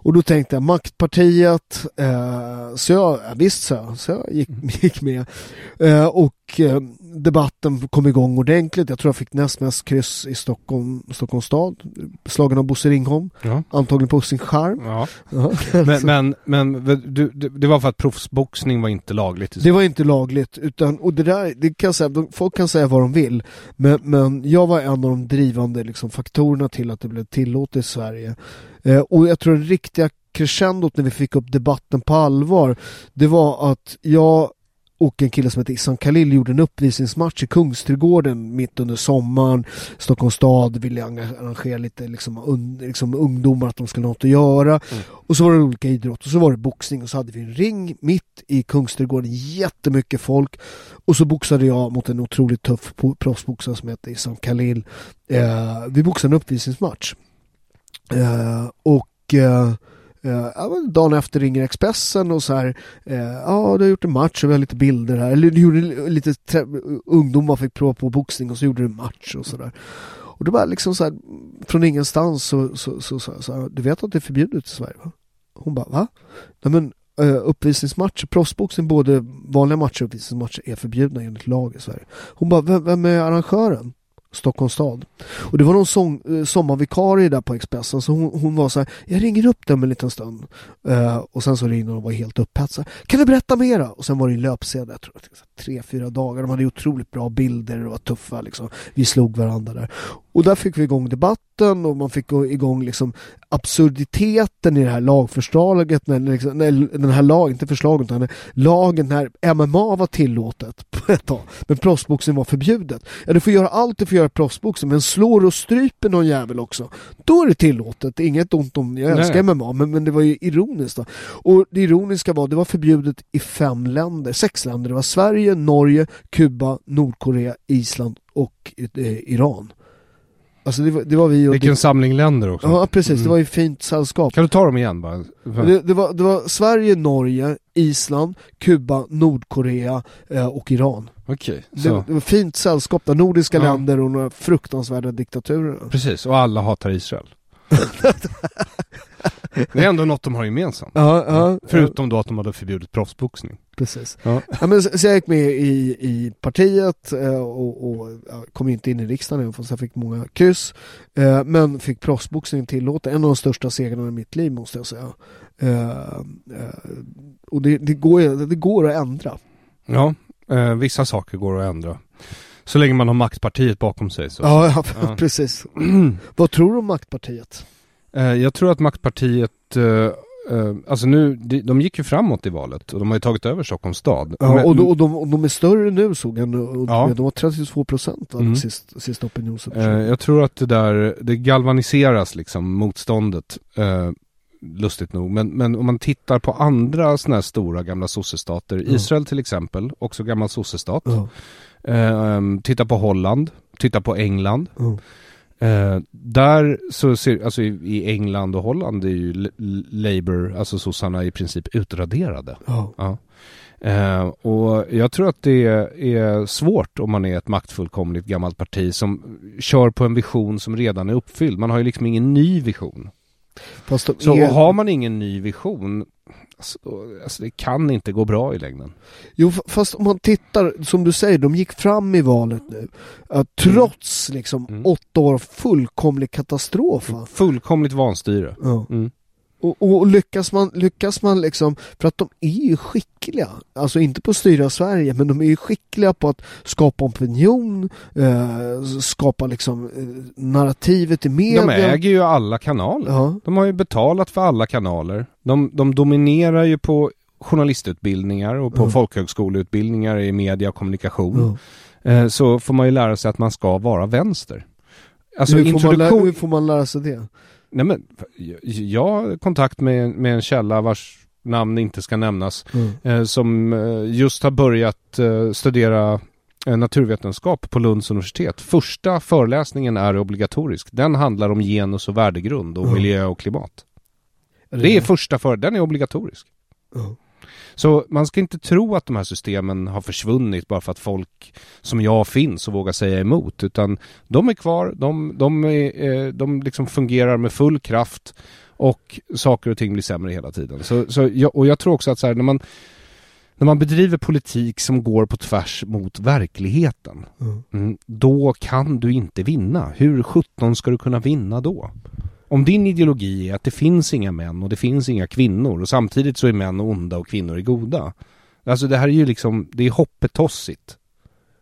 Och då tänkte jag Maktpartiet, eh, så jag, ja, visst så, jag, så jag gick, gick med. Eh, och eh, debatten kom igång ordentligt. Jag tror jag fick näst mest kryss i Stockholm, Stockholms stad. Slagen av Bosse Ringholm, Ja. antagligen på sin charm. Ja. Ja. Men, men, men du, det, det var för att proffsboxning var inte lagligt Det var inte lagligt, utan, och det där, det kan säga, folk kan säga vad de vill, men, men jag var en av de drivande liksom, faktorerna till att det blev tillåtet i Sverige. Eh, och jag tror det riktiga crescendot när vi fick upp debatten på allvar, det var att jag och en kille som heter Issan Khalil gjorde en uppvisningsmatch i Kungsträdgården mitt under sommaren. Stockholms stad ville arrangera lite liksom, un, liksom ungdomar att de skulle ha något att göra. Och så var det olika idrotter, och så var det boxning och så hade vi en ring mitt i Kungsträdgården, jättemycket folk. Och så boxade jag mot en otroligt tuff proffsboxare som heter Isam Khalil. Eh, vi boxade en uppvisningsmatch. Eh, och eh, eh, dagen efter ringer Expressen och så här, eh, ja du har gjort en match och vi har lite bilder här, eller du gjorde lite trä- ungdomar fick prova på boxning och så gjorde du en match och sådär. Och det var liksom så här, från ingenstans så så, så, så, så, du vet att det är förbjudet i Sverige va? Hon bara, va? Nej men eh, uppvisningsmatcher, proffsboxning, både vanliga matcher och uppvisningsmatcher är förbjudna enligt lag i Sverige. Hon bara, vem, vem är arrangören? Stockholms stad. Och det var någon sång, eh, sommarvikarie där på Expressen så hon, hon var så här, jag ringer upp dem en liten stund. Uh, och sen så ringde hon och var helt upphetsad. Kan du berätta mera? Och sen var det en löpsedel, jag tror det var tre, fyra dagar. De hade otroligt bra bilder och var tuffa liksom. Vi slog varandra där. Och där fick vi igång debatten och man fick gå igång liksom absurditeten i det här lagförslaget, när, liksom, när den här lagen, inte förslaget utan när lagen när MMA var tillåtet på ett tag, men proffsboxning var förbjudet. Ja, du får göra allt du får göra proffsboxning, men slår och stryper någon jävel också, då är det tillåtet. Inget ont om, jag Nej. älskar MMA, men, men det var ju ironiskt då. Och det ironiska var, det var förbjudet i fem länder, sex länder. Det var Sverige, Norge, Kuba, Nordkorea, Island och eh, Iran. Alltså det var, det var vi och... Vilken samling länder också. Ja precis, det Mm. var ju fint sällskap. Kan du ta dem igen bara? Det, det, var, det var Sverige, Norge, Island, Kuba, Nordkorea eh, och Iran. Okej, Det, så. det var fint sällskap där, nordiska Ja. länder och några fruktansvärda diktaturer. Precis, och alla hatar Israel. det är ändå något de har gemensamt. Ja, ja, Förutom då att de hade förbjudit proffsboxning. Precis. Ja. Ja, men, så så jag gick med i, i partiet eh, och, och kom inte in i riksdagen även fast jag fick många kryss. Eh, men fick proffsboxning tillåten. En av de största segrarna i mitt liv måste jag säga. Eh, och det, det, går, det går att ändra. Ja, vissa saker går att ändra. Så länge man har maktpartiet bakom sig så. Ja, ja, precis. Vad tror du om maktpartiet? Jag tror att maktpartiet, eh, eh, alltså nu, de, de gick ju framåt i valet och de har ju tagit över Stockholms stad. Ja, Men- och, de, och, de, och de är större nu såg jag, och Ja. de var 32 procent av Mm. sist, sista Eh, opinionsundersökningen. jag tror att det där, det galvaniseras liksom, motståndet. Eh, lustigt nog. Men, men om man tittar på andra sådana här stora gamla sossestater, Ja. Israel till exempel, också gammal sossestat. Ja. Eh, titta på Holland, titta på England. Ja. Eh, där så ser, alltså i, i England och Holland är ju Labour, alltså sossarna i princip utraderade. Ja. Ja. Eh, och jag tror att det är svårt om man är ett maktfullkomligt gammalt parti som kör på en vision som redan är uppfylld. Man har ju liksom ingen ny vision. De Så är, har man ingen ny vision, alltså, alltså det kan inte gå bra i längden. Jo, fast om man tittar, som du säger, de gick fram i valet nu. Att trots liksom Mm. åtta år fullkomlig katastrof. Fullkomligt vanstyre. Ja. Mm. Och, och lyckas man, lyckas man liksom, för att de är ju skickliga, alltså inte på att styra Sverige, men de är ju skickliga på att skapa opinion, eh, skapa liksom eh, narrativet i media. De äger ju alla kanaler. Ja, De har ju betalat för alla kanaler. De, de dominerar ju på journalistutbildningar och på Ja. folkhögskoleutbildningar i media och kommunikation. ja. Eh, så får man ju lära sig att man ska vara vänster. Alltså hur, får man lära, introduktion... hur får man lära sig det? Nej men, jag- har kontakt med, med en källa vars namn inte ska nämnas. Mm. Eh, som eh, just har börjat eh, studera eh, naturvetenskap på Lunds universitet. Första föreläsningen är obligatorisk. Den handlar om genus och värdegrund och Ja. miljö och klimat. Det är första för, den är obligatorisk. Ja. Så man ska inte tro att de här systemen har försvunnit bara för att folk som jag finns och vågar säga emot. Utan de är kvar, de, de, är, eh, de liksom fungerar med full kraft och saker och ting blir sämre hela tiden. Så, så jag, och jag tror också att så här, när, man, när man bedriver politik som går på tvärs mot verkligheten, Mm. mm, då kan du inte vinna. Hur sjutton ska du kunna vinna då? Om din ideologi är att det finns inga män och det finns inga kvinnor och samtidigt så är män onda och kvinnor är goda. Alltså det här är ju liksom, det är hoppetossigt.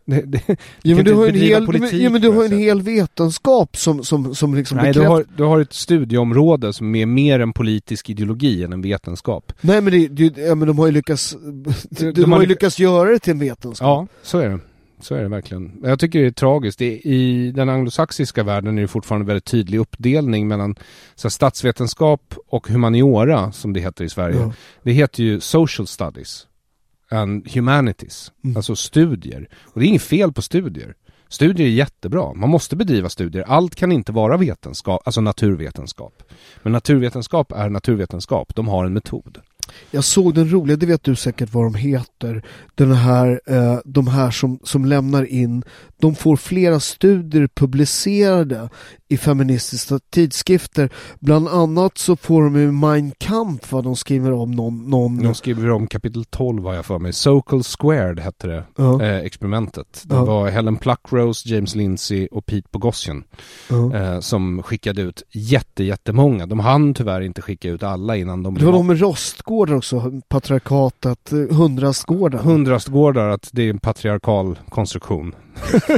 Det, det, Ja, men du har, en hel, politik ja, men du har en hel vetenskap som, som, som liksom Nej, du har, du har ett studieområde som är mer en politisk ideologi än en vetenskap. Nej men, det, det, ja, men de har ju lyckats, de, de har har ju lyck- lyckats göra det till en vetenskap. Ja, så är det. Så är det verkligen. Jag tycker det är tragiskt. Det är, I den anglosaxiska världen är det fortfarande en väldigt tydlig uppdelning mellan så här, statsvetenskap och humaniora, som det heter i Sverige. Ja. Det heter ju social studies and humanities, Mm. alltså studier. Och det är inget fel på studier. Studier är jättebra. Man måste bedriva studier. Allt kan inte vara vetenskap, alltså naturvetenskap. Men naturvetenskap är naturvetenskap. De har en metod. Jag såg den roliga, det vet du säkert vad de heter, den här, eh, de här som, som lämnar in, de får flera studier publicerade i feministiska tidskrifter. Bland annat så får de ju Mein Kampf, vad de skriver om någon, någon De skriver om kapitel 12 har jag för mig. Sokal Squared hette det, Ja. eh, experimentet. Det Ja. var Helen Pluckrose, James Lindsay och Pete Boghossian ja. eh, som skickade ut jätte, jättemånga. De hann tyvärr inte skicka ut alla innan de Det var de med rostgårdar också, patriarkatet, hundrastgårdar. Hundrastgårdar, att det är en patriarkal konstruktion.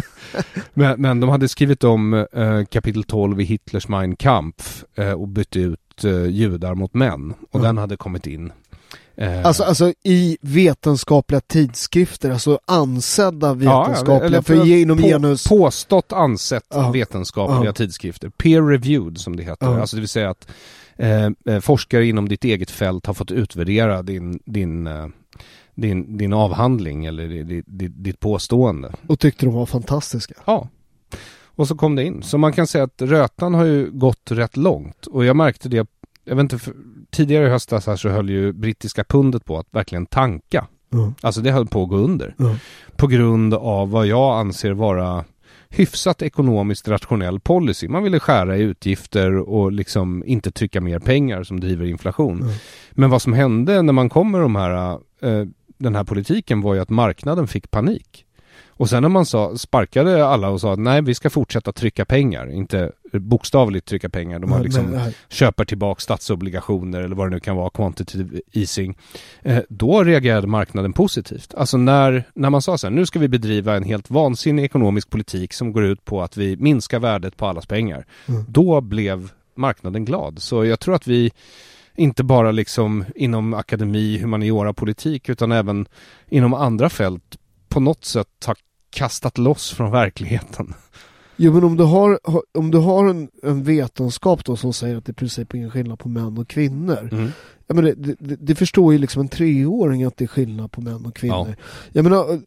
men, men de hade skrivit om eh, kapitel 12 i Hitlers Mein Kampf eh, och bytt ut eh, judar mot män. Och Ja. den hade kommit in. Eh, Alltså, alltså i vetenskapliga tidskrifter, alltså ansedda vetenskapliga, eller för inom på, genus... Påstått ansett Ja. vetenskapliga Ja. tidskrifter. Peer-reviewed som det heter. Ja. Alltså det vill säga att eh, eh, forskare inom ditt eget fält har fått utvärdera din, din, eh, din, din avhandling eller ditt, ditt, ditt påstående. Och tyckte de var fantastiska. Ja. Och så kom det in. Så man kan säga att rötan har ju gått rätt långt. Och jag märkte det, jag vet inte, för, tidigare i höstas här så höll ju brittiska pundet på att verkligen tanka. Ja. Alltså det höll på att gå under. Ja. På grund av vad jag anser vara hyfsat ekonomiskt rationell policy. Man ville skära i utgifter och liksom inte trycka mer pengar som driver inflation. Mm. Men vad som hände när man kom med de här, eh, den här politiken var ju att marknaden fick panik. Och sen när man sa, sparkade alla och sa att nej vi ska fortsätta trycka pengar, inte bokstavligt trycka pengar. De har liksom nej. köper tillbaka statsobligationer eller vad det nu kan vara, quantitative easing. Eh, då reagerade marknaden positivt. Alltså när, när man sa så här, nu ska vi bedriva en helt vansinnig ekonomisk politik som går ut på att vi minskar värdet på allas pengar. Mm. Då blev marknaden glad. Så jag tror att vi inte bara liksom inom akademi, humaniora, politik utan även inom andra fält på något sätt har kastat loss från verkligheten. Jo men om du har, om du har en, en vetenskap då som säger att det i princip är ingen skillnad på män och kvinnor. Mm. Jag menar, det, det, det, förstår ju liksom en treåring att det är skillnad på män och kvinnor. Ja. Jag menar,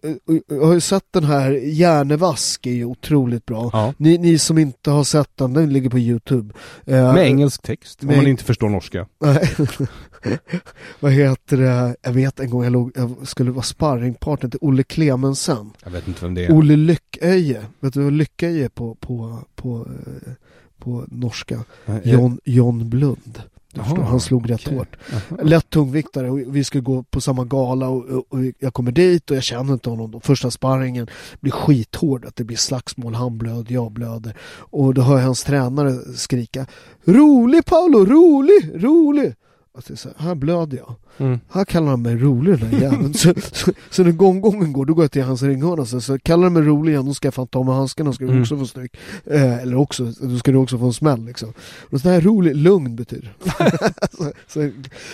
jag har ju sett den här Hjärnevask är ju otroligt bra. Ja. Ni, ni, som inte har sett den, den ligger på Youtube. Med uh, engelsk text, med... om man inte förstår norska. Vad heter det, jag vet en gång jag, låg, jag skulle vara sparringpartner till Olle Klemensen. Jag vet inte vem det är. Olle Lycköje, vet du vad Lycköje är på, på, på, eh, på norska? John, John Blund. Aha, han slog rätt okay. hårt. Aha. Lätt tungviktare och vi ska gå på samma gala och, och, och, jag kommer dit och jag känner inte honom. Då. Första sparringen blir skithård, att det blir slagsmål, han blöder, jag blöder. Och då hör jag hans tränare skrika Rolig Paolo, rolig, rolig! Alltså, så här, här blöder jag. Mm. Här kallar han mig rolig den där jäveln. så, så, så när gången går, då går jag till hans ringhörna. Så, så kallar han mig rolig igen, då ska jag fan ta med handskarna, ska du mm. också få stryk. Eh, eller också, då ska du också få en smäll liksom. Och så här rolig, lugn betyder så,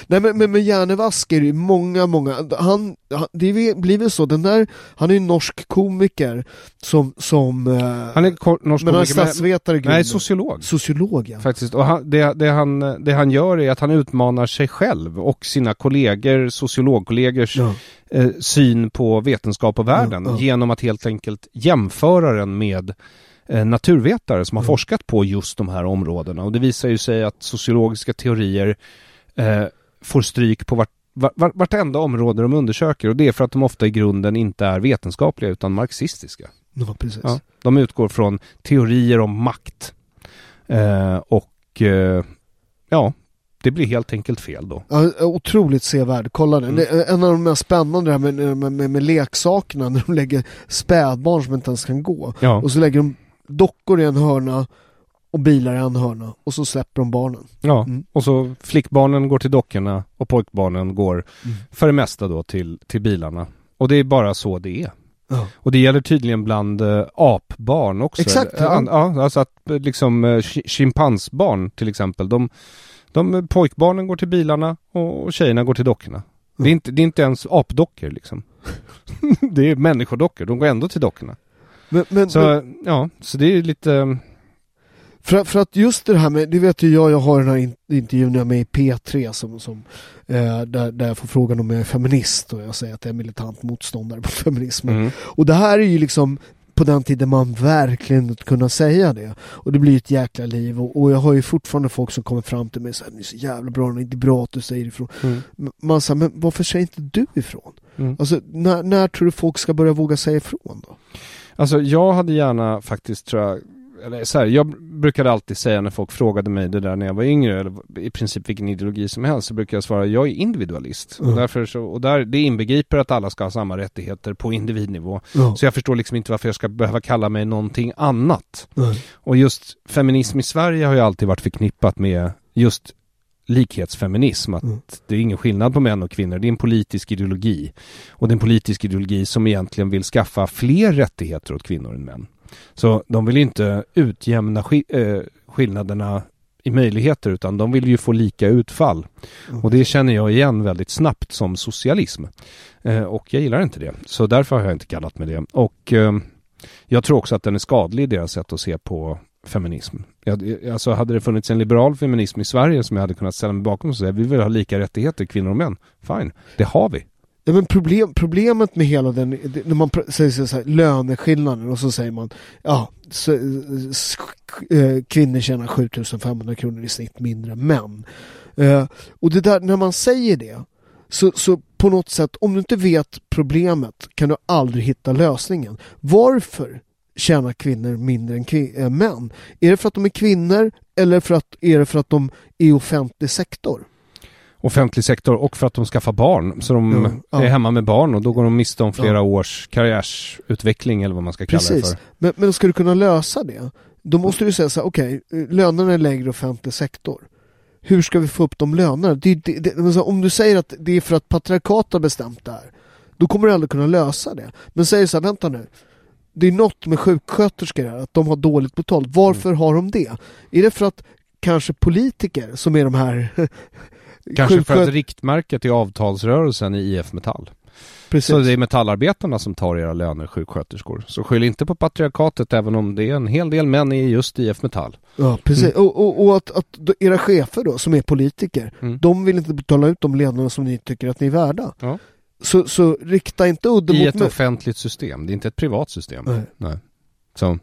Nej men, men med Järnevask är det många, många, han, det blir väl så, den där, han är ju norsk komiker som, som eh, Han är norsk men komiker, han är statsvetare Nej, sociolog. Sociolog ja. Faktiskt, och han, det, det, han, det han gör är att han utmanar sig själv och sina kollegor, sociologkollegors ja. eh, syn på vetenskap och världen ja, ja. genom att helt enkelt jämföra den med eh, naturvetare som har forskat på just de här områdena. Och det visar ju sig att sociologiska teorier eh, får stryk på vart var, vartenda område de undersöker och det är för att de ofta i grunden inte är vetenskapliga utan marxistiska. Ja, precis. Ja, de utgår från teorier om makt. Eh, och eh, ja, det blir helt enkelt fel då. Ja, otroligt sevärd, kolla den. Mm. En av de mest spännande här med, med, med, med, leksakerna, när de lägger spädbarn som inte ens kan gå. Ja. Och så lägger de dockor i en hörna och bilar i en hörna och så släpper de barnen. Ja, mm. och så flickbarnen går till dockorna och pojkbarnen går mm. för det mesta då till, till bilarna. Och det är bara så det är. Ja. Och det gäller tydligen bland äh, apbarn också. Exakt. Ja. ja, alltså att liksom äh, schimpansbarn till exempel, de de, pojkbarnen går till bilarna och tjejerna går till dockorna. Mm. Det, är inte, det är inte ens apdockor liksom. det är människodockor, de går ändå till dockorna. Men, men, så, men... ja, så det är lite... För, för att just det här med, det vet ju jag, jag har den här intervjun jag är med i P3 som, som eh, där, där jag får frågan om jag är feminist och jag säger att jag är militant motståndare på feminismen. Mm. Och det här är ju liksom på den tiden man verkligen kunna säga det. Och det blir ett jäkla liv och, och jag har ju fortfarande folk som kommer fram till mig och säger det är så jävla bra, det är bra att du säger ifrån. Mm. Man säger, men varför säger inte du ifrån? Mm. Alltså, när, när tror du folk ska börja våga säga ifrån då? Alltså jag hade gärna faktiskt tror jag eller så här, jag brukade alltid säga när folk frågade mig det där när jag var yngre, eller i princip vilken ideologi som helst, så brukar jag svara jag är individualist. Mm. Och, därför så, och där, det inbegriper att alla ska ha samma rättigheter på individnivå. Mm. Så jag förstår liksom inte varför jag ska behöva kalla mig någonting annat. Mm. Och just feminism i Sverige har ju alltid varit förknippat med just likhetsfeminism, att mm. det är ingen skillnad på män och kvinnor, det är en politisk ideologi. Och det är en politisk ideologi som egentligen vill skaffa fler rättigheter åt kvinnor än män. Så de vill inte utjämna sk äh, skillnaderna i möjligheter utan de vill ju få lika utfall. Mm. Och det känner jag igen väldigt snabbt som socialism. Eh, och jag gillar inte det. Så därför har jag inte kallat mig det. Och eh, jag tror också att den är skadlig i deras sätt att se på feminism. Jag, alltså hade det funnits en liberal feminism i Sverige som jag hade kunnat ställa mig bakom och säga vi vill ha lika rättigheter kvinnor och män. Fine, det har vi. Ja, men problem, problemet med hela den, när man säger så här, löneskillnaden och så säger man ja, så, äh, kvinnor tjänar 7500 kronor i snitt mindre än män. Äh, och det där, när man säger det så, så på något sätt, om du inte vet problemet kan du aldrig hitta lösningen. Varför tjänar kvinnor mindre än äh, män? Är det för att de är kvinnor eller för att, är det för att de är i offentlig sektor? offentlig sektor och för att de skaffar barn. Så de ja, ja. är hemma med barn och då går de miste om flera ja. års karriärsutveckling eller vad man ska kalla Precis. det för. Men, men ska du kunna lösa det, då måste du säga så här, okej, okay, lönerna är lägre i offentlig sektor. Hur ska vi få upp de lönerna? Det, det, det, om du säger att det är för att patriarkat har bestämt det här, då kommer du aldrig kunna lösa det. Men säg så här, vänta nu, det är något med sjuksköterskor här, att de har dåligt betalt. Varför mm. har de det? Är det för att kanske politiker som är de här Kanske för att riktmärket i avtalsrörelsen i IF Metall. Precis. Så det är metallarbetarna som tar era löner, sjuksköterskor. Så skyll inte på patriarkatet även om det är en hel del män i just IF Metall. Ja, precis. Mm. Och, och, och att, att era chefer då, som är politiker, Mm. de vill inte betala ut de lönerna som ni tycker att ni är värda. Ja. Så, så rikta inte udden I mot ett mig. offentligt system, det är inte ett privat system. Nej. Så,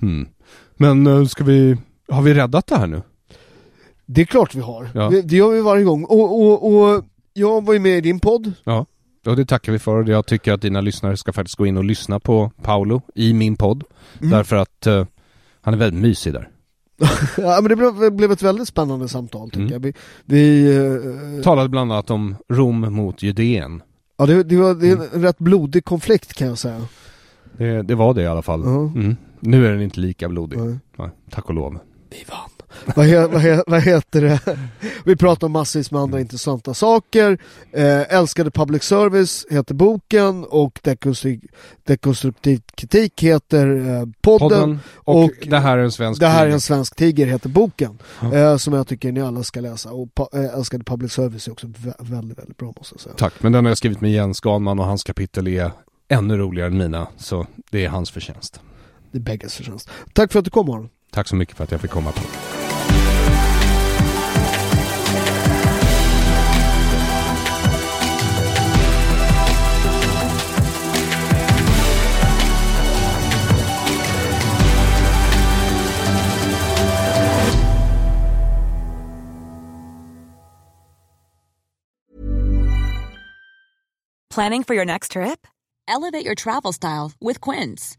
hmm. Men eh, ska vi, har vi räddat det här nu? Det är klart vi har. Ja. Det, det gör vi varje gång. Och, och, och jag var ju med i din podd. Ja. Och det tackar vi för. Jag tycker att dina lyssnare ska faktiskt gå in och lyssna på Paolo i min podd. Mm. Därför att eh, han är väldigt mysig där. Ja, men det blev, blev ett väldigt spännande samtal tycker Mm. jag. Vi, vi, eh, Talade bland annat om Rom mot Judeen. ja, det, det, var, det är en Mm. rätt blodig konflikt kan jag säga. Det, det var det i alla fall. Mm. Nu är den inte lika blodig. Nej. Nej, tack och lov. Vi vann. vad, he, vad, he, vad heter det? Vi pratar om massvis med andra intressanta saker. Eh, Älskade public service heter boken och dekonstru- Dekonstruktiv kritik heter eh, podden. Podden och, och det här är en svensk Det här är en svensk tiger heter boken. Ja. Eh, som jag tycker ni alla ska läsa. Och eh, Älskade public service är också vä- väldigt, väldigt bra måste jag säga. Tack, men den har jag skrivit med Jens Ganman och hans kapitel är ännu roligare än mina. Så det är hans förtjänst. Det är bägges förtjänst. Tack för att du kom Aron. Tack så mycket för att jag fick komma på. Planning for your next trip? Elevate your travel style with Quince.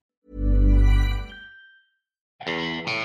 Música